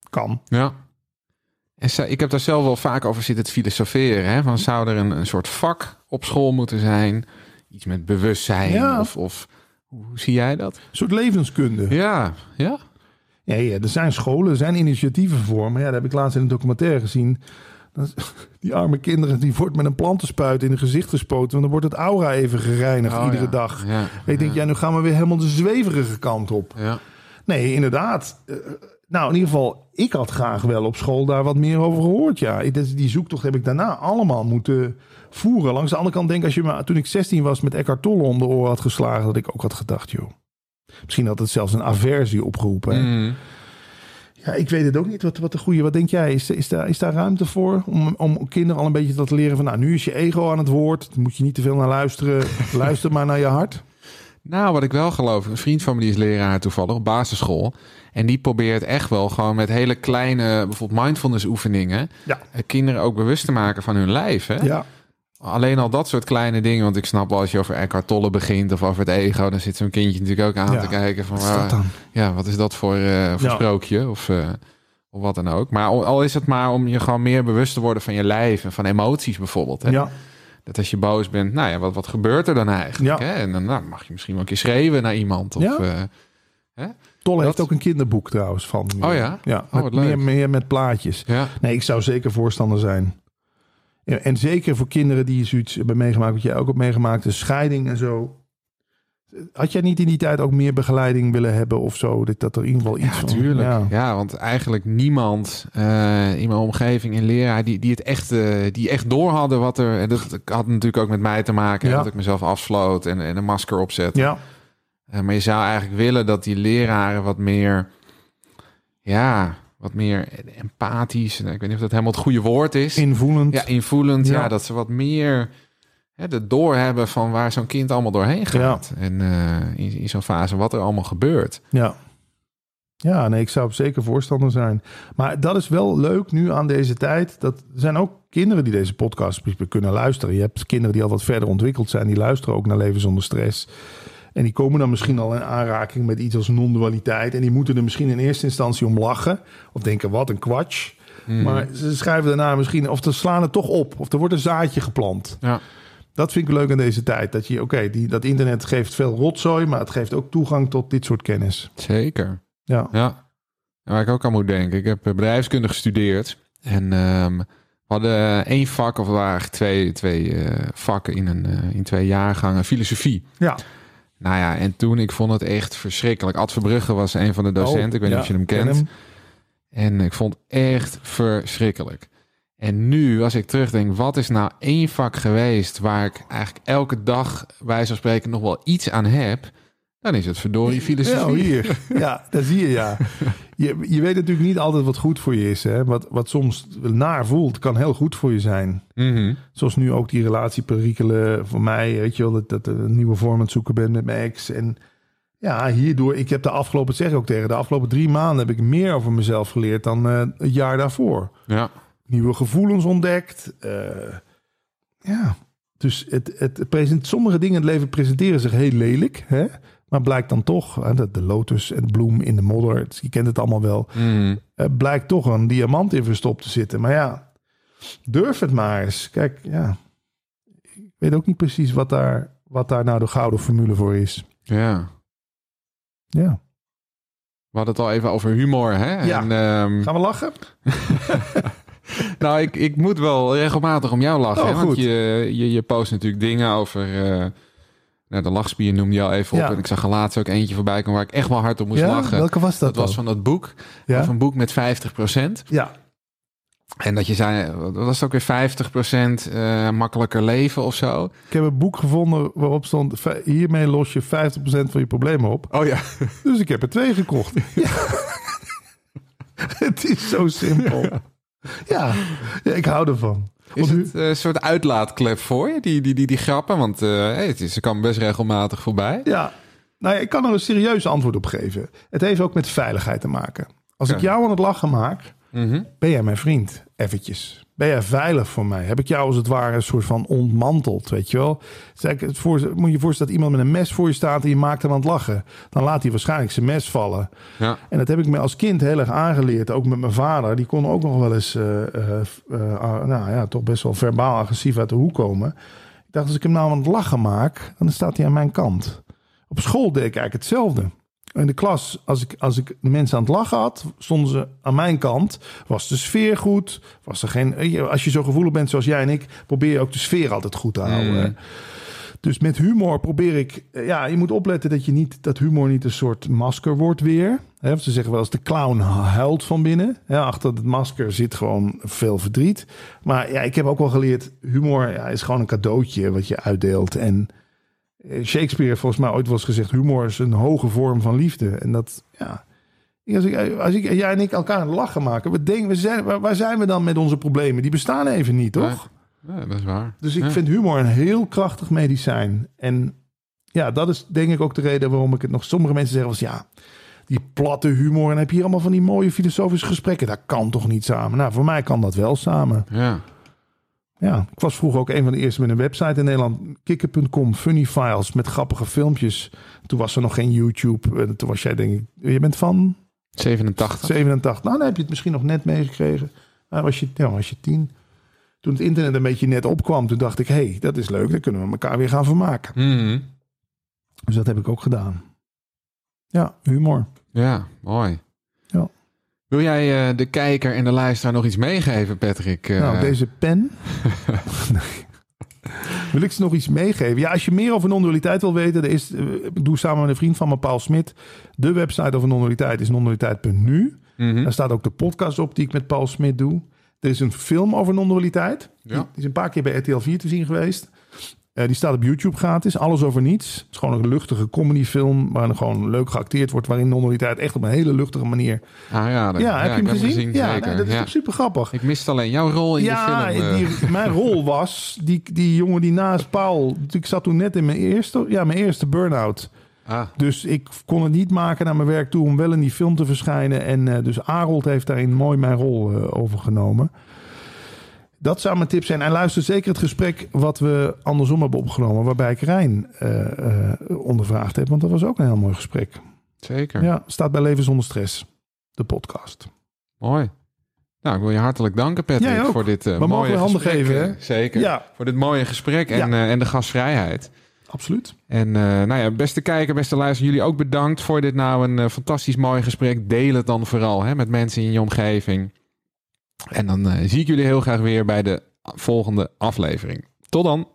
Kan. Ja. En ze- ik heb daar zelf wel vaak over zitten te filosoferen. Hè? Van zou er een, een soort vak op school moeten zijn? Iets met bewustzijn? Ja. Of, of hoe hoe zie jij dat? Een soort levenskunde. Ja, ja. Ja, ja, er zijn scholen, er zijn initiatieven voor. Maar ja, dat heb ik laatst in een documentaire gezien. Die arme kinderen, die wordt met een plantenspuit in hun gezicht gespoten. Want dan wordt het aura even gereinigd Oh, iedere ja. dag. Ja, ik denk, ja, nu gaan we weer helemaal de zweverige kant op. ja. Nee, inderdaad. Eh, nou, in ieder geval, ik had graag wel op school daar wat meer over gehoord. Ja, die zoektocht heb ik daarna allemaal moeten voeren. Langs de andere kant denk als je me toen ik 16 was met Eckhart Tolle om de oren had geslagen, dat ik ook had gedacht, joh. Misschien had het zelfs een aversie opgeroepen. Ja, ik weet het ook niet. Wat, wat de goede, wat denk jij? Is, is, daar, is daar ruimte voor om, om kinderen al een beetje te leren van, nou, nu is je ego aan het woord. Daar moet je niet te veel naar luisteren. Luister maar naar je hart. Nou, wat ik wel geloof, een vriend van me die is leraar toevallig op basisschool. En die probeert echt wel gewoon met hele kleine, bijvoorbeeld mindfulness oefeningen, Ja. eh, kinderen ook bewust te maken van hun lijf. Hè? Ja, alleen al dat soort kleine dingen. Want ik snap wel als je over Eckhart Tolle begint of over het ego, dan zit zo'n kindje natuurlijk ook aan Ja. te kijken van Wat is dat waar- dan? ja, wat is dat voor, eh, voor Ja. sprookje of, eh, of wat dan ook. Maar al, al is het maar om je gewoon meer bewust te worden van je lijf en van emoties bijvoorbeeld. Hè? Ja, Dat als je boos bent, nou ja, wat, wat gebeurt er dan eigenlijk? Hè? En dan nou, mag je misschien wel een keer schreeuwen naar iemand. Of, eh, Tolle heeft ook een kinderboek trouwens van. Oh ja? Ja, Oh, met wat leuk. meer, meer met plaatjes. Nee, ik zou zeker voorstander zijn. Ja, en zeker voor kinderen die zoiets hebben meegemaakt, wat jij ook hebt meegemaakt, de scheiding en zo. Had jij niet in die tijd ook meer begeleiding willen hebben of zo? Dat, dat er in ieder geval iets Ja, van... tuurlijk. Ja. Ja. want eigenlijk niemand eh, in mijn omgeving, een leraar, die, die het echt, eh, die echt door hadden wat er. En dat had natuurlijk ook met mij te maken. Ja. Dat ik mezelf afsloot en, en een masker opzette. Ja, Eh, maar je zou eigenlijk willen dat die leraren wat meer, ja, wat meer empathisch. Ik weet niet of dat helemaal het goede woord is. invoelend. ja, invoelend. Ja. Ja. dat ze wat meer hè, de door hebben van waar zo'n kind allemaal doorheen gaat. En eh, in, in zo'n fase wat er allemaal gebeurt. Ja. Ja, nee, ik zou op zeker voorstander zijn. Maar dat is wel leuk nu aan deze tijd. Dat er zijn ook kinderen die deze podcast kunnen luisteren. Je hebt kinderen die al wat verder ontwikkeld zijn. Die luisteren ook naar Leven zonder stress. En die komen dan misschien al in aanraking met iets als non-dualiteit. En die moeten er misschien in eerste instantie om lachen. Of denken, wat een kwatsch. Mhm. Maar ze schrijven daarna misschien, of ze slaan het toch op. Of er wordt een zaadje geplant. Ja. Dat vind ik leuk aan deze tijd. Dat je, oké, die dat internet geeft veel rotzooi. Maar het geeft ook toegang tot dit soort kennis. Zeker. Ja. Ja, waar ik ook aan moet denken. Ik heb eh, bedrijfskunde gestudeerd. En ehm, we hadden één vak, of waren twee, twee eh, vakken in, een, eh, in twee jaargangen filosofie. Ja. Nou ja, en toen, ik vond het echt verschrikkelijk. Ad Verbrugge was een van de docenten. Oh, ik weet niet ja, of je hem ken kent. hem. En ik vond het echt verschrikkelijk. En nu, als ik terugdenk, wat is nou één vak geweest waar ik eigenlijk elke dag, bij zo'n spreken, nog wel iets aan heb, dan is het verdorie filosofie. Ja, hier. Ja, dat zie je, ja. Je, je weet natuurlijk niet altijd wat goed voor je is. Hè? Wat, wat soms naar voelt, kan heel goed voor je zijn. Mhm. Zoals nu ook die relatieperikelen voor mij. Weet je wel, dat, dat ik een nieuwe vorm aan het zoeken ben met mijn ex. En ja, hierdoor, ik heb de afgelopen, zeg ik ook tegen, de afgelopen drie maanden heb ik meer over mezelf geleerd dan eh, het jaar daarvoor. Ja. Nieuwe gevoelens ontdekt. eh, ja, dus het, het present, sommige dingen in het leven presenteren zich heel lelijk. Hè? Maar blijkt dan toch, de, de lotus en bloem in de modder, je kent het allemaal wel. Mhm. Er blijkt toch een diamant in verstopt te zitten. Maar ja, durf het maar eens. Kijk, ja, ik weet ook niet precies wat daar, wat daar nou de gouden formule voor is. ja. Ja. We hadden het al even over humor, hè? Ja. En, ehm, Gaan we lachen? nou, ik, ik moet wel regelmatig om jou lachen. Oh, hè? Want je, je, je post natuurlijk dingen over... eh, nou, de lachspier noemde je al even op. Ja. En ik zag er laatst ook eentje voorbij komen waar ik echt wel hard op moest ja, lachen. welke was dat, Dat was van dat boek. Ja? Of een boek met 50%. Ja, En dat je zei, wat was ook weer 50% eh, makkelijker leven of zo? ik heb een boek gevonden waarop stond... "Vij- hiermee los je 50% van je problemen op. Oh ja. Dus ik heb er twee gekocht. Ja. het is zo simpel. Ja, ja ik hou ervan. Is het eh, een soort uitlaatklep voor je, die, die, die, die grappen? Want eh, hey, het is, ze kan best regelmatig voorbij. Ja, nou ja, ik kan er een serieus antwoord op geven. Het heeft ook met veiligheid te maken. Als ik jou aan het lachen maak, Mhm. ben jij mijn vriend, eventjes. Ben jij veilig voor mij? Heb ik jou als het ware een soort van ontmanteld, weet je wel? Zeg ik het voor, moet je je voorstellen dat iemand met een mes voor je staat en je maakt hem aan het lachen. Dan laat hij waarschijnlijk zijn mes vallen. Ja. En dat heb ik me als kind heel erg aangeleerd. Ook met mijn vader. Die kon ook nog wel eens, eh, eh, eh, nou ja, toch best wel verbaal agressief uit de hoek komen. Ik dacht, als ik hem nou aan het lachen maak, dan staat hij aan mijn kant. Op school deed ik eigenlijk hetzelfde. In de klas, als ik, als ik de mensen aan het lachen had, stonden ze aan mijn kant. Was de sfeer goed? Was er geen, als je zo gevoelig bent zoals jij en ik, probeer je ook de sfeer altijd goed te houden. Mm. Dus met humor probeer ik... eh, Ja, je moet opletten dat, je niet, dat humor niet een soort masker wordt weer. Hè, ze zeggen wel eens, de clown huilt van binnen. Ja, achter het masker zit gewoon veel verdriet. Maar ja, ik heb ook wel geleerd... humor ja, is gewoon een cadeautje wat je uitdeelt. En Shakespeare heeft volgens mij ooit wel eens gezegd... humor is een hoge vorm van liefde. En dat, ja... Als, ik, als ik, jij en ik elkaar lachen maken... We denken, we zijn, waar, waar zijn we dan met onze problemen? Die bestaan even niet, toch? Ja, dat is waar. Dus ik Ja. vind humor een heel krachtig medicijn. En ja, dat is denk ik ook de reden waarom ik het nog... Sommige mensen zeggen eens, ja, die platte humor... en heb je hier allemaal van die mooie filosofische gesprekken. Dat kan toch niet samen? Nou, voor mij kan dat wel samen. Ja. Ja, ik was vroeger ook een van de eerste met een website in Nederland. Kikker.com, funny files met grappige filmpjes. Toen was er nog geen YouTube. En toen was jij denk ik... Je bent van 87. 87. Nou, dan heb je het misschien nog net meegekregen. Maar was je, ja, was je tien. Toen het internet een beetje net opkwam, toen dacht ik... hé, hey, dat is leuk, dan kunnen we elkaar weer gaan vermaken. Mhm. Dus dat heb ik ook gedaan. Ja, humor. Ja, mooi. Wil jij eh, de kijker en de luisteraar nog iets meegeven, Patrick? Eh, Nou, deze pen. Wil ik ze nog iets meegeven? Ja, als je meer over non-dualiteit wil weten, er is, eh, ik doe samen met een vriend van me, Paul Smit. De website over non-dualiteit is non-dualiteit.nu. mhm. Daar staat ook de podcast op die ik met Paul Smit doe. Er is een film over non-dualiteit. Ja. Die is een paar keer bij RTL 4 te zien geweest. Eh, die staat op YouTube gratis. Alles over niets. Het is gewoon een luchtige comedyfilm. Waar er gewoon leuk geacteerd wordt. Waarin non-dualiteit echt op een hele luchtige manier. Ah ja, Ja, heb je hem gezien? ja, dat is ja. toch super grappig. Ik miste alleen jouw rol in Ja, de film. eh. die, mijn rol was die, die jongen die naast Paul. Ik zat toen net in mijn eerste, ja, mijn eerste burn-out. ah, Dus ik kon het niet maken naar mijn werk toe om wel in die film te verschijnen. En eh, dus Arold heeft daarin mooi mijn rol eh, overgenomen. Dat zou mijn tip zijn. En luister zeker het gesprek wat we andersom hebben opgenomen. Waarbij ik Rijn eh, ondervraagd heb. Want dat was ook een heel mooi gesprek. zeker. Ja, staat bij Leven zonder stress. De podcast. Mooi. Nou, ik wil je hartelijk danken, Patrick, voor dit eh, mogen mooie handen gesprek. geven, hè? Zeker. Ja, Voor dit mooie gesprek en, Ja. en de gastvrijheid. absoluut. En nou ja, beste kijker, beste luisteraar, jullie ook bedankt voor dit nou een fantastisch mooi gesprek. Deel het dan vooral hè, met mensen in je omgeving. En dan eh, zie ik jullie heel graag weer bij de volgende aflevering. Tot dan!